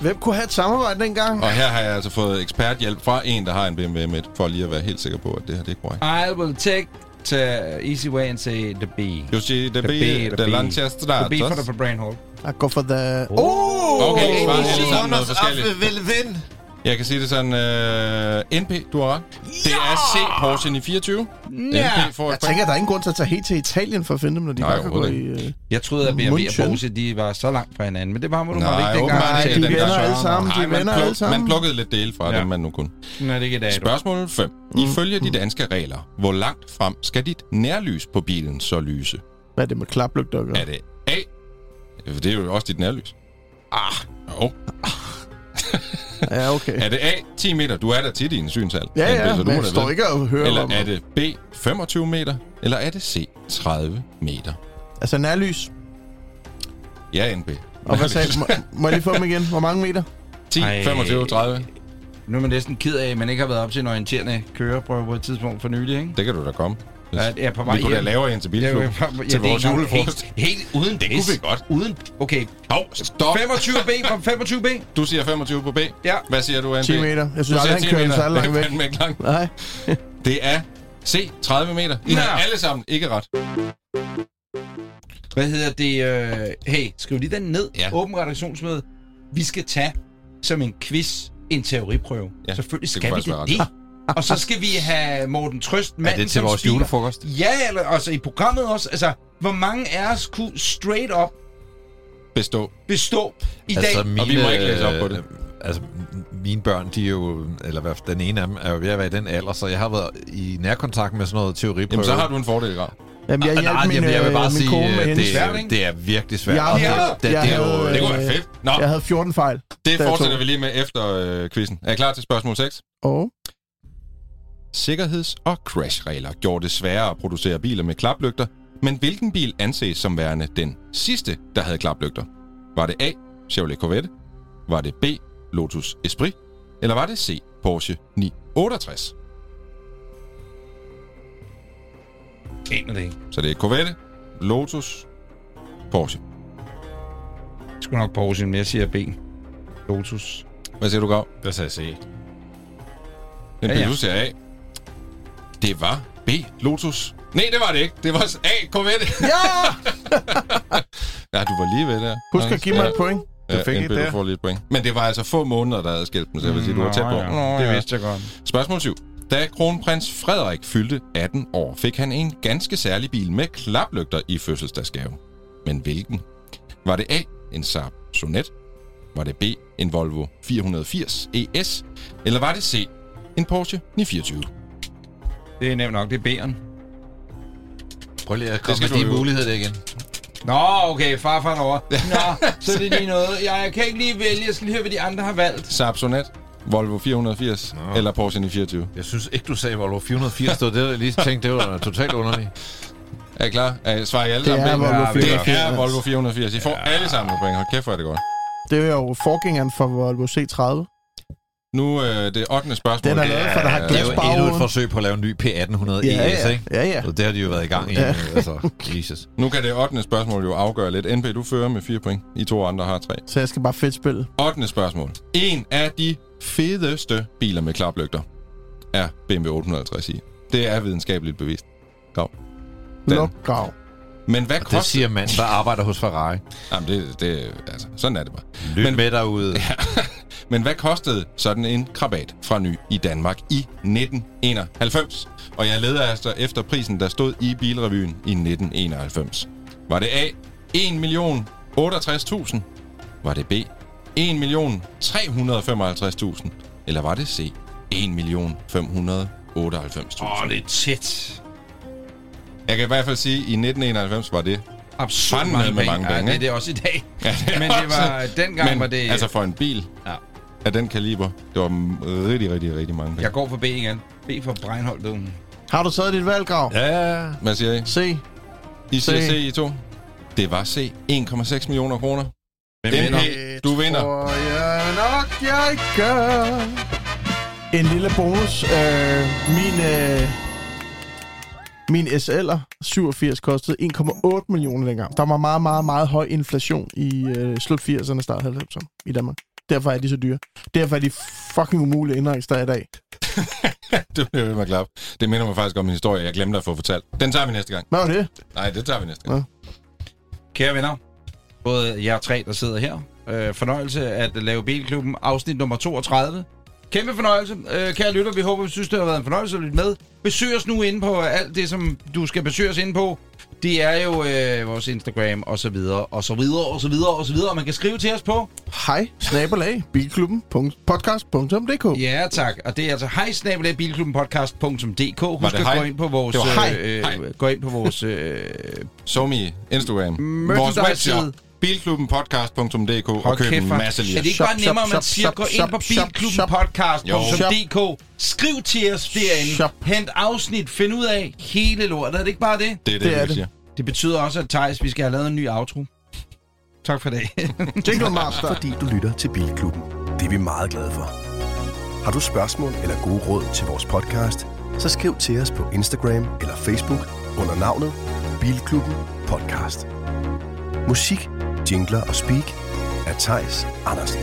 Hvem kunne have et samarbejde dengang? Og her har jeg altså fået eksperthjælp fra en, der har en BMW M1, for lige at være helt sikker på, at det her det er korrekt. I will take to easy way and say the B. Du siger, det The B, er the B, B. det Lancia The Stratos. B for the for brain hole. I go for the... Oh! Okay, svar alle Easy. sammen noget forskelligt. Vel vind. Jeg kan sige det sådan, uh, NP, du har ret. Det er C, Porsche 924. Ja. NP får Jeg tænker, der er ingen grund til at tage helt til Italien for at finde dem, når de Nej, bare kan gå i... øh, Jeg troede, at BMW og. Porsche, de var så langt fra hinanden, men det var man Nej, ikke dengang. Nej, de gang. alle sammen, de Nej, man venner pluk- alle sammen. Man plukkede lidt dele fra Ja. dem, man nu kunne. Nej, det er ikke i dag, du. Spørgsmål 5. Ifølge de danske regler, hvor langt frem skal dit nærlys på bilen så lyse? Hvad er det med klaplygter? Er det A? Det er jo også dit nærlys. Ah. Jo. Ja, okay. Er det A, 10 meter? Du er der tit i en synshal. Ja, ja, så du men jeg står ikke og hører Eller om... er det B, 25 meter? Eller er det C, 30 meter? Altså nærlys. Ja, NB. Og hvad sagde må, må jeg lige få dem igen? Hvor mange meter? 10, Ej. 25, 30. Nu er man næsten ked af, at man ikke har været op til en orienterende køreprøve på et tidspunkt for nylig, ikke? Det kan du da komme. Ja, jeg er på vej Vi kunne da hjem. lave en til Ja, bilklub. ja, ja, til det er vores julefrokost. Helt, helt uden det. kunne vi godt. Uden, okay. Hov, stop. 25B fra 25B. Du siger 25 på B. Ja. Hvad siger du, NB? 10 meter. Jeg synes Du aldrig, siger han 10 kører meter. så langt Det væk. er fandme ikke langt. Nej. Det er C, 30 meter. I Ja. har alle sammen ikke ret. Hvad hedder det? Øh, hey, skriv lige den ned. Ja. Åben redaktionsmøde. Vi skal tage som en quiz en teoriprøve. Ja, Selvfølgelig det skal vi det. det. Og så skal vi have Morten Trøst, manden Er det til vores speaker. julefrokost? Ja, eller altså i programmet også. Altså, hvor mange af os kunne straight up Bestå. bestå i dag? og vi må ikke læse op på det. øh, Altså, mine børn, de er jo, eller hvad, den ene af dem er jo ved at være i den alder, så jeg har været i nærkontakt med sådan noget teoriprøve. Jamen, så har du en fordel, grad. Jamen, jeg Ah, hjalp nej, min, jamen, jeg vil bare øh, min sige, kone med øh, hendes det, svært, er, det er virkelig svært. Jeg Og det, det, jeg det, er jo, havde, Det kunne være fedt. Nå, Jeg havde 14 fejl. det fortsætter vi lige med efter øh, quizzen. Er I klar til spørgsmål 6? Og Sikkerheds- og crashregler gjorde det sværere at producere biler med klaplygter, men hvilken bil anses som værende den sidste, der havde klaplygter? Var det A. Chevrolet Corvette? Var det B. Lotus Esprit? Eller var det C. Porsche 968? Aner det ikke. Så det er Corvette, Lotus, Porsche. Jeg skulle nok Porsche, men jeg siger B. Lotus. Hvad siger du, Gav? Hvad sagde jeg se? Den Ja, ja. ja. du siger A. Det var B. Lotus. Nej, det var det ikke. Det var A. Corvette. ja! ja, du var lige ved der. Husk at give mig et point. Ja, Du fik NB, et du der. får lige et point. Men det var altså få måneder, der havde skilt dem, så jeg vil sige, du var tæt på. Ja. Det vidste jeg godt. Spørgsmål 7. Da kronprins Frederik fyldte 18 år, fik han en ganske særlig bil med klaplygter i fødselsdagsgave. Men hvilken? Var det A, en Saab Sonet? Var det B, en Volvo 480 ES? Eller var det C, en Porsche 924? Det er nemt nok. Det er B'eren. Prøv lige at komme med de muligheder der igen. Nå, okay, farfar derovre. Nå, så er det lige noget. Jeg kan ikke lige vælge, jeg skal lige høre, hvad de andre har valgt. Saab Sonet, Volvo 480 Nå. eller Porsche 924. Jeg synes ikke, du sagde Volvo 480. Det var det, jeg lige tænkte, det var totalt underligt. Er I klar? Er I, svarer I alle Det sammen? er? Volvo Ja, vi Det 480. er Volvo 480. I får ja. alle sammen point. Hold kæft, hvor er det godt. Det er jo forgængeren for Volvo C30. Nu øh, det 8. spørgsmål. Den er lavet for, der har Det er jo endnu et forsøg på at lave en ny P1800 Ja, ES, ja. ikke? Ja, ja. Så det har de jo været i gang i. Ja. Altså, Jesus. Nu kan det 8. spørgsmål jo afgøre lidt. NP, du fører med 4 point. I to andre har 3. Så jeg skal bare fedt spille. 8. spørgsmål. En af de fedeste biler med klaplygter er BMW 850i. Det er videnskabeligt bevist. Grav. Den. Luk grav. Men hvad Og det koster... siger mand, der arbejder hos Ferrari. Jamen, det, det, altså, sådan er det bare. Lyt Men- med derude. Men hvad kostede sådan en krabat fra ny i Danmark i 1991? Og jeg leder altså efter prisen, der stod i Bilrevyen i 1991. Var det A. 1 million 68.000? Var det B. 1 million 355.000? Eller var det C. 1 million 598.000? Åh, oh, det er tæt. Jeg kan i hvert fald sige, at i 1991 var det... Absurd Fandme mange med penge. mange Ja, penge, det er det også i dag. Ja, det Men det var, også- dengang Men var det... altså for en bil Ja. af den kaliber, det var rigtig, rigtig, rigtig mange penge. Jeg går for B igen. B for Breinholt. Har du taget dit valg, Grav? Ja, Hvad siger I? Se. I siger C. C, I to. Det var C. 1,6 millioner kroner. Hvem vinder? du vinder. Tror jeg nok, jeg gør. En lille bonus. Øh, min, øh, min SL'er 87 kostede 1,8 millioner dengang. Der var meget, meget, meget høj inflation i øh, slut 80'erne, start 90'erne i Danmark. Derfor er de så dyre. Derfor er de fucking umulige indregistrere i dag. det bliver ved med at klappe. Det minder mig faktisk om en historie, jeg glemte at få fortalt. Den tager vi næste gang. Hvad var det? Nej, det tager vi næste gang. Kære venner, både jer tre, der sidder her. Øh, fornøjelse at lave Bilklubben afsnit nummer 32. Kæmpe fornøjelse. Øh, kære lytter, vi håber, vi synes, det har været en fornøjelse at lytte med. Besøg os nu inde på alt det, som du skal besøge os inde på. Det er jo øh, vores Instagram, og så videre, og så videre, og så videre, og så videre. Og man kan skrive til os på. Hej, snabelag, bilklubben.podcast.dk. Ja, tak. Og det er altså hejsnabelag.bilklubbenpodcast.dk. Husk det at hej? gå ind på vores... Det var hej. Øh, Hej. Gå ind på vores... Øh, Somi, Instagram, vores webshop, bilklubbenpodcast.dk og køb en masse Er det lir. ikke bare nemmere, at man siger, gå ind på bilklubbenpodcast.dk, skriv til os derinde, Shop. hent afsnit, find ud af hele lortet. Er det ikke bare det? Det er det, Det er det. siger. Det betyder også, at Thijs, vi skal have lavet en ny outro. Tak for det. Jingle Master. fordi du lytter til Bilklubben. Det er vi meget glade for. Har du spørgsmål eller gode råd til vores podcast, så skriv til os på Instagram eller Facebook under navnet Bilklubben Podcast. Musik, jingler og speak af Tejs Andersen.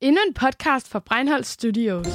Endnu en podcast fra Breinholt Studios.